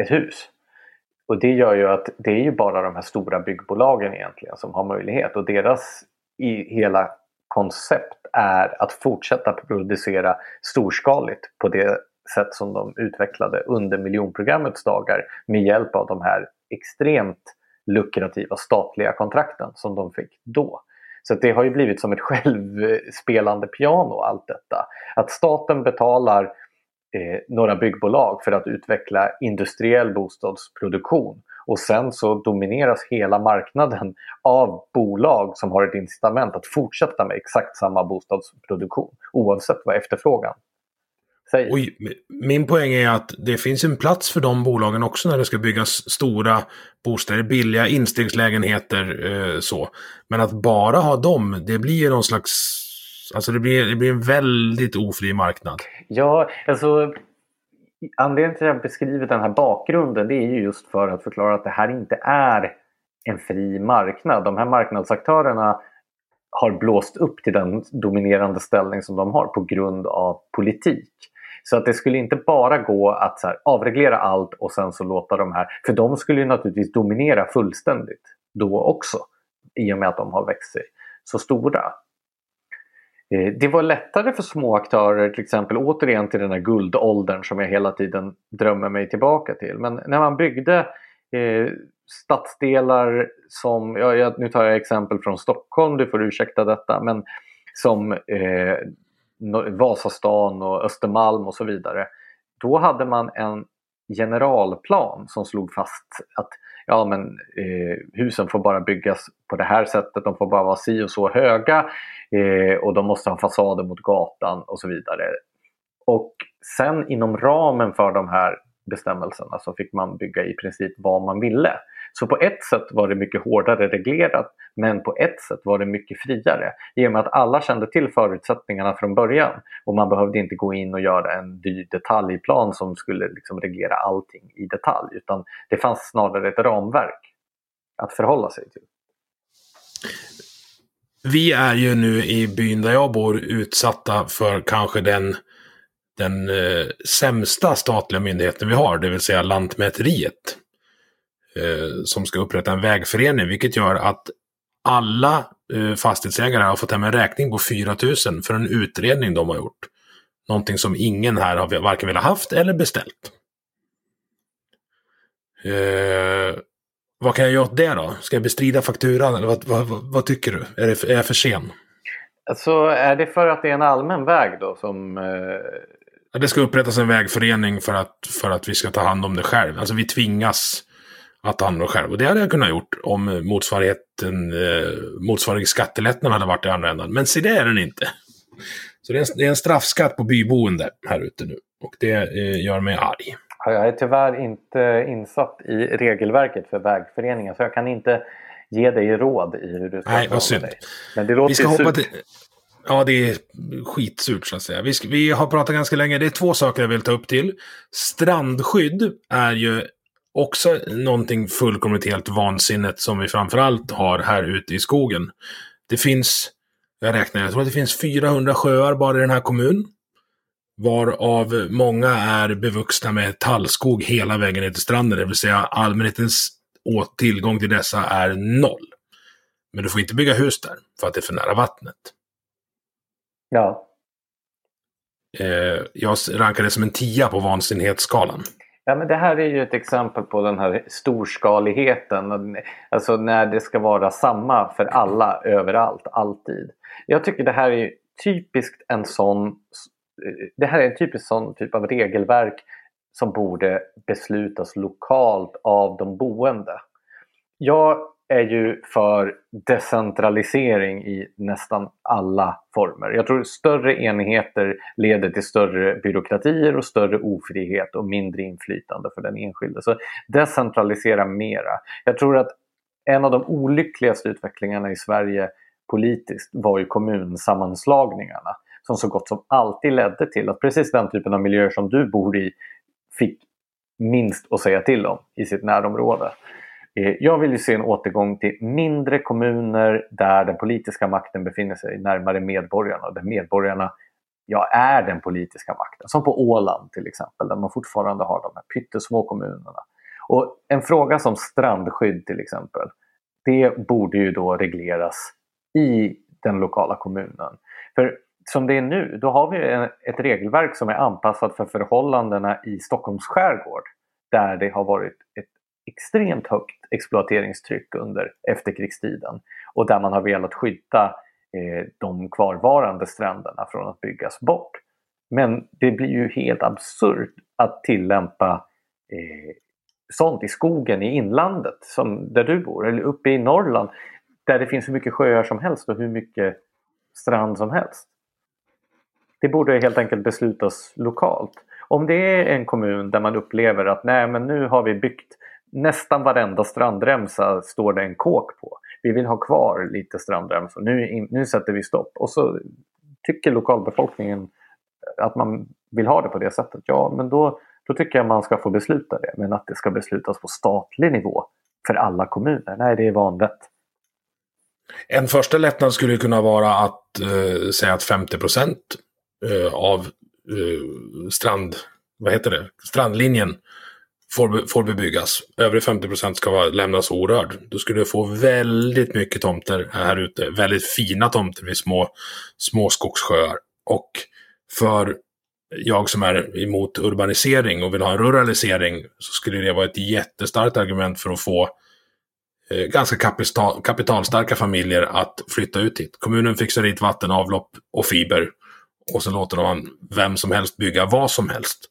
ett hus. Och det gör ju att det är ju bara de här stora byggbolagen egentligen som har möjlighet och deras i hela koncept är att fortsätta producera storskaligt på det sätt som de utvecklade under miljonprogrammets dagar med hjälp av de här extremt lukrativa statliga kontrakten som de fick då. Så det har ju blivit som ett självspelande piano allt detta. Att staten betalar eh, några byggbolag för att utveckla industriell bostadsproduktion och sen så domineras hela marknaden av bolag som har ett incitament att fortsätta med exakt samma bostadsproduktion oavsett vad efterfrågan Säg. Oj, min poäng är att det finns en plats för de bolagen också när det ska byggas stora bostäder, billiga instegslägenheter eh, så. Men att bara ha dem, det blir ju någon slags... Alltså det blir, det blir en väldigt ofri marknad. Ja, alltså anledningen till att jag beskriver den här bakgrunden det är ju just för att förklara att det här inte är en fri marknad. De här marknadsaktörerna har blåst upp till den dominerande ställning som de har på grund av politik. Så att det skulle inte bara gå att så här, avreglera allt och sen så låta de här, för de skulle ju naturligtvis dominera fullständigt då också i och med att de har växt sig så stora. Eh, det var lättare för små aktörer, till exempel återigen till den här guldåldern som jag hela tiden drömmer mig tillbaka till. Men när man byggde eh, stadsdelar som, ja, nu tar jag exempel från Stockholm, du får ursäkta detta, men som eh, Vasastan och Östermalm och så vidare. Då hade man en generalplan som slog fast att ja, men, eh, husen får bara byggas på det här sättet, de får bara vara si och så höga eh, och de måste ha fasader mot gatan och så vidare. Och sen inom ramen för de här bestämmelserna så fick man bygga i princip vad man ville. Så på ett sätt var det mycket hårdare reglerat men på ett sätt var det mycket friare i och med att alla kände till förutsättningarna från början och man behövde inte gå in och göra en dyr detaljplan som skulle liksom reglera allting i detalj utan det fanns snarare ett ramverk att förhålla sig till. Vi är ju nu i byn där jag bor utsatta för kanske den den eh, sämsta statliga myndigheten vi har, det vill säga Lantmäteriet. Eh, som ska upprätta en vägförening, vilket gör att alla eh, fastighetsägare har fått hem en räkning på 4 000 för en utredning de har gjort. Någonting som ingen här har varken velat haft eller beställt. Eh, vad kan jag göra åt det då? Ska jag bestrida fakturan eller vad, vad, vad, tycker du? Är, det, är jag för sen? Alltså är det för att det är en allmän väg då som... Eh... Det ska upprättas en vägförening för att, för att vi ska ta hand om det själv. Alltså vi tvingas att ta hand om själv. Och det hade jag kunnat gjort om motsvarigheten, eh, motsvarig skattelättnad hade varit i andra änden. Men se det är den inte. Så det är, en, det är en straffskatt på byboende här ute nu. Och det eh, gör mig arg. Jag är tyvärr inte insatt i regelverket för vägföreningen så jag kan inte ge dig råd i hur du ska Nej, vad synd. Dig. Men det låter Vi ska hoppa till... Ja, det är skitsurt så att säga. Vi, vi har pratat ganska länge. Det är två saker jag vill ta upp till. Strandskydd är ju också någonting fullkomligt helt vansinnigt som vi framförallt har här ute i skogen. Det finns, jag räknar, jag tror att det finns 400 sjöar bara i den här kommunen. Varav många är bevuxna med tallskog hela vägen ner till stranden, det vill säga allmänhetens tillgång till dessa är noll. Men du får inte bygga hus där, för att det är för nära vattnet. Ja. Eh, jag rankar det som en tia på vansinnhetsskalan. Ja, men det här är ju ett exempel på den här storskaligheten. Alltså när det ska vara samma för alla överallt, alltid. Jag tycker det här är typiskt en sån det här är en typisk sån typ av regelverk som borde beslutas lokalt av de boende. Jag är ju för decentralisering i nästan alla former. Jag tror större enheter leder till större byråkratier och större ofrihet och mindre inflytande för den enskilde. Så decentralisera mera. Jag tror att en av de olyckligaste utvecklingarna i Sverige politiskt var ju kommunsammanslagningarna som så gott som alltid ledde till att precis den typen av miljöer som du bor i fick minst att säga till om i sitt närområde. Eh, jag vill ju se en återgång till mindre kommuner där den politiska makten befinner sig närmare medborgarna. Där medborgarna ja, är den politiska makten. Som på Åland till exempel, där man fortfarande har de här pyttesmå kommunerna. Och en fråga som strandskydd till exempel, det borde ju då regleras i den lokala kommunen. För som det är nu, då har vi ett regelverk som är anpassat för förhållandena i Stockholms skärgård. Där det har varit ett extremt högt exploateringstryck under efterkrigstiden och där man har velat skydda eh, de kvarvarande stränderna från att byggas bort. Men det blir ju helt absurt att tillämpa eh, sånt i skogen i inlandet, som där du bor, eller uppe i Norrland, där det finns hur mycket sjöar som helst och hur mycket strand som helst. Det borde helt enkelt beslutas lokalt. Om det är en kommun där man upplever att nej men nu har vi byggt nästan varenda strandremsa står det en kåk på. Vi vill ha kvar lite strandremsor. Nu, nu sätter vi stopp. Och så tycker lokalbefolkningen eh, att man vill ha det på det sättet. Ja, men då, då tycker jag man ska få besluta det. Men att det ska beslutas på statlig nivå för alla kommuner. Nej, det är vanvett. En första lättnad skulle kunna vara att eh, säga att 50 procent eh, av eh, strand, vad heter det? strandlinjen får, får bebyggas. Övrig 50% ska lämnas orörd. Då skulle du få väldigt mycket tomter här ute. Väldigt fina tomter vid små, små skogssjöar. Och för jag som är emot urbanisering och vill ha en ruralisering så skulle det vara ett jättestarkt argument för att få eh, ganska kapital, kapitalstarka familjer att flytta ut hit. Kommunen fixar dit vatten, avlopp och fiber och så låter man vem som helst bygga vad som helst.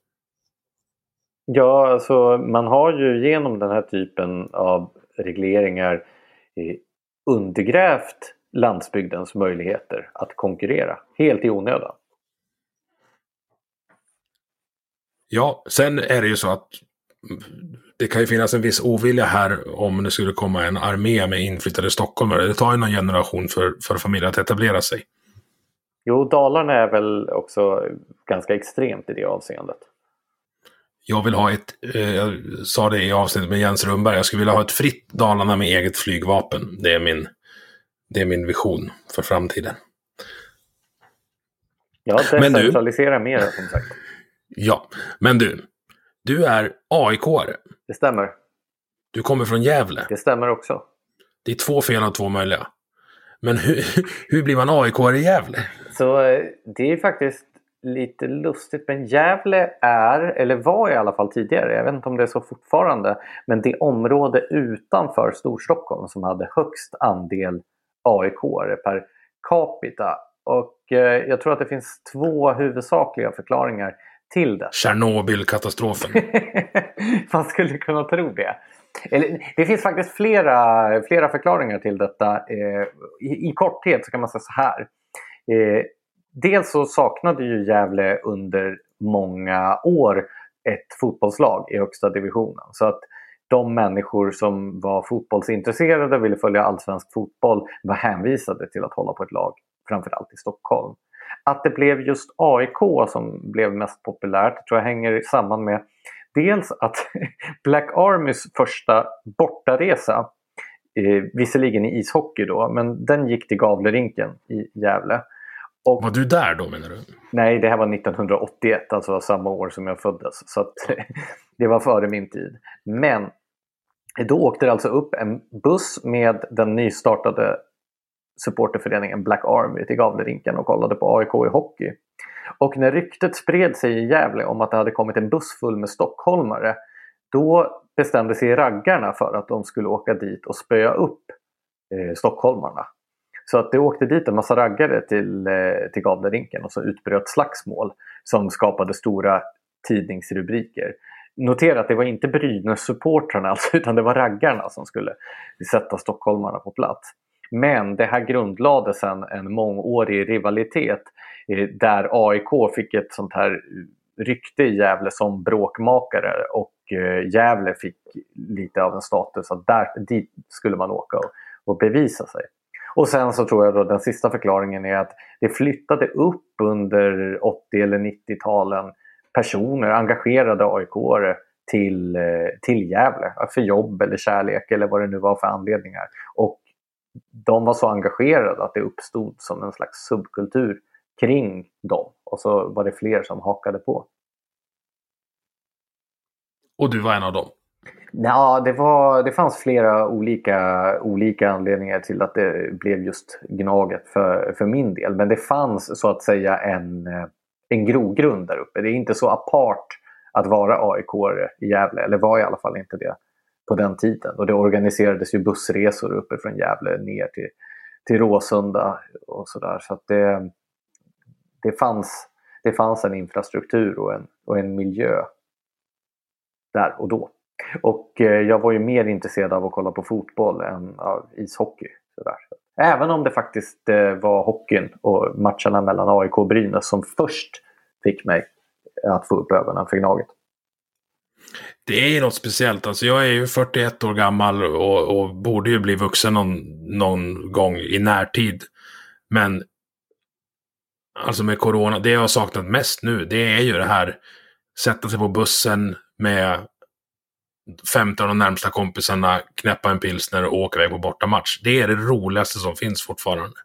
Ja, alltså man har ju genom den här typen av regleringar eh, undergrävt landsbygdens möjligheter att konkurrera helt i onödan. Ja, sen är det ju så att det kan ju finnas en viss ovilja här om det skulle komma en armé med inflyttade stockholmare. Det tar ju någon generation för, för familjer att etablera sig. Jo, Dalarna är väl också ganska extremt i det avseendet jag vill ha ett, eh, jag sa det i avsnittet med Jens Rundberg, jag skulle vilja ha ett fritt Dalarna med eget flygvapen. Det är min, det är min vision för framtiden. Ja, decentralisera mer som sagt. Ja, men du. Du är AIK-are. Det stämmer. Du kommer från Gävle. Det stämmer också. Det är två fel av två möjliga. Men hur, hur blir man AIK-are i Gävle? Så eh, det är faktiskt lite lustigt men Gävle är, eller var i alla fall tidigare, jag vet inte om det är så fortfarande, men det område utanför Storstockholm som hade högst andel AIK per capita. Och eh, jag tror att det finns två huvudsakliga förklaringar till det. Tjernobylkatastrofen. Man skulle kunna tro det. Eller, det finns faktiskt flera, flera förklaringar till detta. Eh, i, I korthet så kan man säga så här. Eh, dels så saknade ju Gävle under många år ett fotbollslag i högsta divisionen. Så att de människor som var fotbollsintresserade och ville följa allsvensk fotboll var hänvisade till att hålla på ett lag framförallt i Stockholm. Att det blev just AIK som blev mest populärt tror jag hänger samman med dels att Black Armys första bortaresa, eh, visserligen i ishockey då, men den gick till Gavlerinken i Gävle. Och, var du där då menar du? Nej, det här var 1981, alltså samma år som jag föddes. Så att, det var före min tid. Men då åkte det alltså upp en buss med den nystartade supporterföreningen Black Army till Gavlerinken och kollade på AIK i hockey. Och när ryktet spred sig i Gävle om att det hade kommit en buss full med stockholmare då bestämde sig raggarna för att de skulle åka dit och spöa upp eh, stockholmarna. Så att det åkte dit en massa raggare till, eh, till Gavlerinken och så utbröt slagsmål som skapade stora tidningsrubriker. Notera att det var inte Brynäs-supportrarna alltså, utan det var raggarna som skulle sätta stockholmarna på plats. Men det här grundlade sedan en mångårig rivalitet eh, där AIK fick ett sånt här rykte i Gävle som bråkmakare och eh, Gävle fick lite av en status att där, dit skulle man åka och, och bevisa sig. Och sen så tror jag då den sista förklaringen är att det flyttade upp under 80 eller 90-talen personer, engagerade aik till, eh, till Gävle för jobb eller kärlek eller vad det nu var för anledningar. Och de var så engagerade att det uppstod som en slags subkultur kring dem. Och så var det fler som hakade på. Och du var en av dem? Ja, det, var, det fanns flera olika, olika anledningar till att det blev just Gnaget för, för min del. Men det fanns så att säga en, en grogrund där uppe. Det är inte så apart att vara aik i Gävle, eller var i alla fall inte det på den tiden. Och det organiserades ju bussresor uppe från Gävle ner till, till Råsunda och sådär. Så att det, det, fanns, det fanns en infrastruktur och en, och en miljö där och då. Och eh, jag var ju mer intresserad av att kolla på fotboll än av ishockey. Sådär. Även om det faktiskt eh, var hockeyn och matcherna mellan AIK och Brynäs som först fick mig att få upp ögonen för Gnaget. Det är ju något speciellt. Alltså jag är ju 41 år gammal och, och borde ju bli vuxen någon, någon gång i närtid. Men alltså med corona, det jag har saknat mest nu, det är ju det här sätta sig på bussen med 15 av de närmsta kompisarna, knäppa en pilsner och åka iväg på bortamatch. Det är det roligaste som finns fortfarande.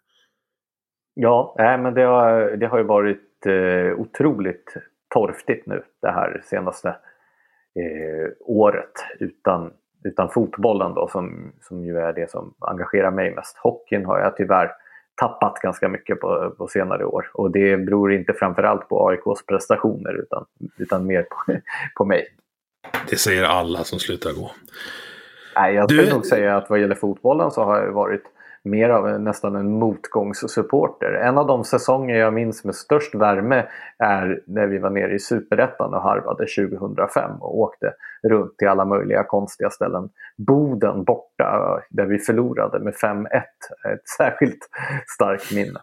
Ja, äh, men det har, det har ju varit eh, otroligt torftigt nu det här senaste eh, året utan, utan fotbollen då som, som ju är det som engagerar mig mest. Hockeyn har jag tyvärr tappat ganska mycket på, på senare år och det beror inte framförallt på AIKs prestationer utan, utan mer på, på mig. Det säger alla som slutar gå. Nej, jag skulle du... nog säga att vad gäller fotbollen så har jag varit mer av nästan en motgångssupporter. En av de säsonger jag minns med störst värme är när vi var nere i Superettan och harvade 2005 och åkte runt till alla möjliga konstiga ställen. Boden borta där vi förlorade med 5-1. Ett särskilt starkt minne.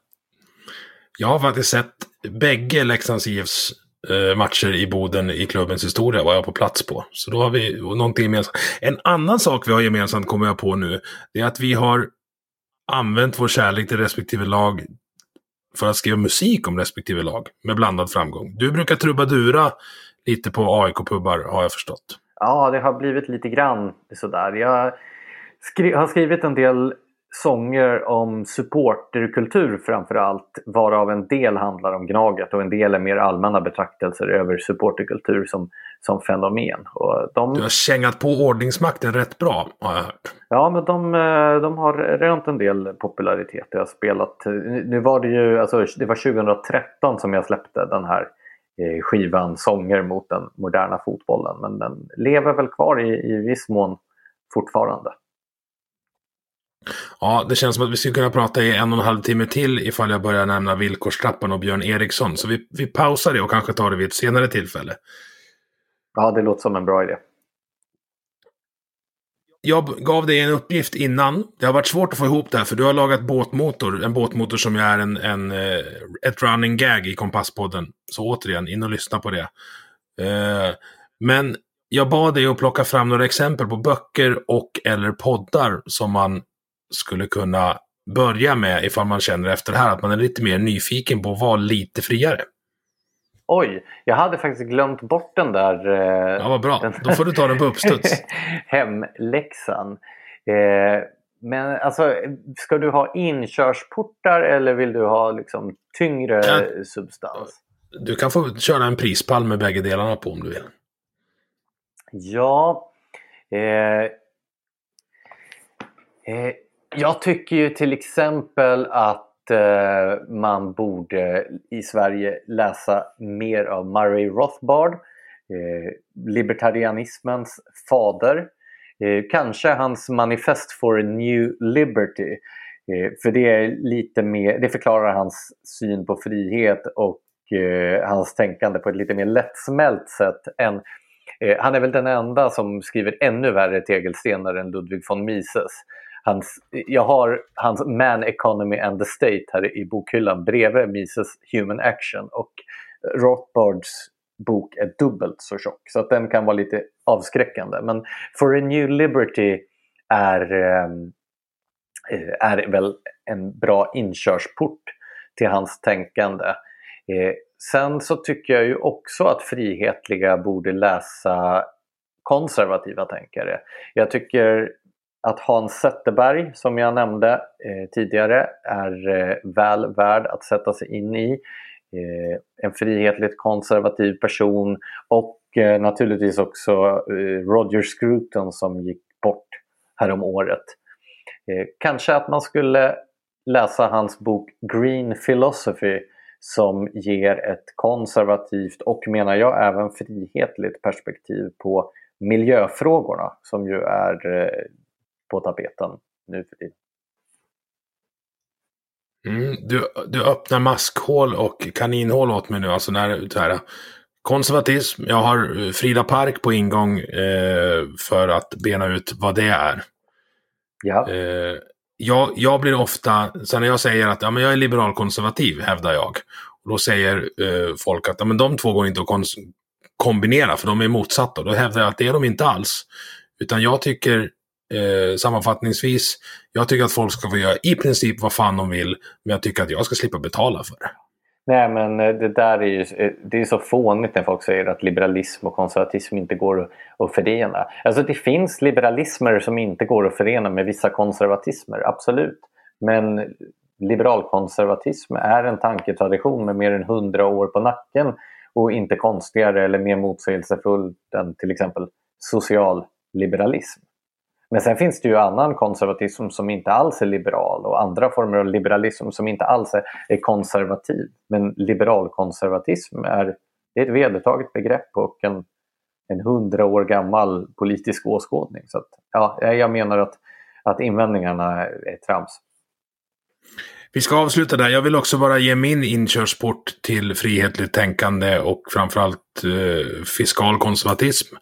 Jag har faktiskt sett bägge Leksands IFs Eh, matcher i Boden i klubbens historia var jag på plats på. Så då har vi någonting gemensamt. En annan sak vi har gemensamt kommer jag på nu. Det är att vi har använt vår kärlek till respektive lag för att skriva musik om respektive lag med blandad framgång. Du brukar trubadura lite på AIK-pubbar har jag förstått. Ja, det har blivit lite grann sådär. Jag skri har skrivit en del sånger om supporterkultur framför allt, varav en del handlar om Gnaget och en del är mer allmänna betraktelser över supporterkultur som, som fenomen. Och de... Du har kängat på ordningsmakten rätt bra, har jag hört. Ja, men de, eh, de har rönt en del popularitet. Jag har spelat, nu var det ju, alltså, det var 2013 som jag släppte den här eh, skivan Sånger mot den moderna fotbollen. Men den lever väl kvar i, i viss mån fortfarande. Ja, det känns som att vi skulle kunna prata i en och en halv timme till ifall jag börjar nämna villkorstrappan och Björn Eriksson. Så vi, vi pausar det och kanske tar det vid ett senare tillfälle. Ja, det låter som en bra idé. Jag gav dig en uppgift innan. Det har varit svårt att få ihop det här för du har lagat båtmotor. En båtmotor som är en, en, eh, ett running gag i Kompasspodden. Så återigen, in och lyssna på det. Eh, men jag bad dig att plocka fram några exempel på böcker och eller poddar som man skulle kunna börja med, ifall man känner efter det här, att man är lite mer nyfiken på att vara lite friare. Oj, jag hade faktiskt glömt bort den där... Eh, ja, vad bra. Den... Då får du ta den på uppstuds. hemläxan. Eh, men alltså, ska du ha inkörsportar eller vill du ha liksom tyngre ja. substans? Du kan få köra en prispall med bägge delarna på om du vill. Ja. Eh, eh, jag tycker ju till exempel att eh, man borde i Sverige läsa mer av Murray Rothbard, eh, libertarianismens fader. Eh, kanske hans manifest for a new liberty. Eh, för det, är lite mer, det förklarar hans syn på frihet och eh, hans tänkande på ett lite mer lättsmält sätt än eh, han är väl den enda som skriver ännu värre tegelstenar än Ludwig von Mises. Hans, jag har hans Man Economy and the State här i bokhyllan bredvid Mises Human Action och Rothbards bok är dubbelt så tjock. Så att den kan vara lite avskräckande. Men For a New Liberty är, eh, är väl en bra inkörsport till hans tänkande. Eh, sen så tycker jag ju också att frihetliga borde läsa konservativa tänkare. Jag tycker att Hans Zetterberg, som jag nämnde eh, tidigare, är eh, väl värd att sätta sig in i. Eh, en frihetligt konservativ person och eh, naturligtvis också eh, Roger Scruton som gick bort härom året. Eh, kanske att man skulle läsa hans bok Green Philosophy som ger ett konservativt och menar jag även frihetligt perspektiv på miljöfrågorna som ju är eh, på tapeten nu för tiden. Mm, du, du öppnar maskhål och kaninhål åt mig nu. Alltså när, så här, konservatism, jag har eh, Frida Park på ingång eh, för att bena ut vad det är. Ja. Eh, jag, jag blir ofta, så när jag säger att ja, men jag är liberalkonservativ, hävdar jag. Och då säger eh, folk att ja, men de två går inte att kombinera för de är motsatta. Då hävdar jag att det är de inte alls. Utan jag tycker Eh, sammanfattningsvis, jag tycker att folk ska få göra i princip vad fan de vill, men jag tycker att jag ska slippa betala för det. Nej men eh, det där är ju eh, det är så fånigt när folk säger att liberalism och konservatism inte går att förena. Alltså det finns liberalismer som inte går att förena med vissa konservatismer, absolut. Men liberalkonservatism är en tanketradition med mer än hundra år på nacken och inte konstigare eller mer motsägelsefull än till exempel socialliberalism. Men sen finns det ju annan konservatism som inte alls är liberal och andra former av liberalism som inte alls är konservativ. Men liberalkonservatism är, är ett vedertaget begrepp och en, en hundra år gammal politisk åskådning. Så att, ja, jag menar att, att invändningarna är trams. Vi ska avsluta där. Jag vill också bara ge min inkörsport till frihetligt tänkande och framförallt eh, fiskal konservatism.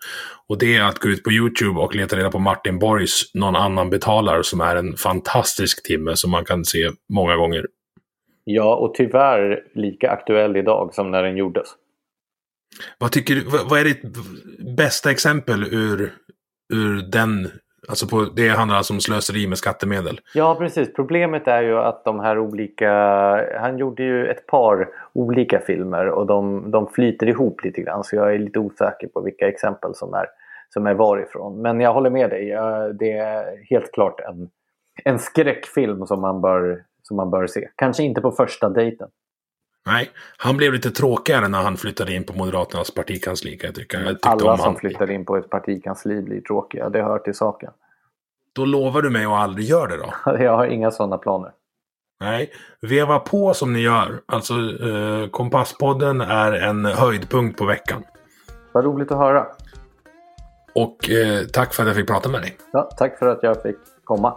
Och det är att gå ut på YouTube och leta reda på Martin Borgs Någon annan betalar som är en fantastisk timme som man kan se många gånger. Ja, och tyvärr lika aktuell idag som när den gjordes. Vad tycker du, vad är ditt bästa exempel ur, ur den Alltså på, det handlar alltså om slöseri med skattemedel. Ja precis. Problemet är ju att de här olika... Han gjorde ju ett par olika filmer och de, de flyter ihop lite grann. Så jag är lite osäker på vilka exempel som är, som är varifrån. Men jag håller med dig. Det är helt klart en, en skräckfilm som man, bör, som man bör se. Kanske inte på första dejten. Nej, han blev lite tråkigare när han flyttade in på Moderaternas partikansli kan jag tycka. Jag Alla som han... flyttar in på ett partikansli blir tråkiga, det hör till saken. Då lovar du mig att aldrig göra det då? jag har inga sådana planer. Nej, veva på som ni gör. Alltså, eh, Kompasspodden är en höjdpunkt på veckan. Vad roligt att höra. Och eh, tack för att jag fick prata med dig. Ja, tack för att jag fick komma.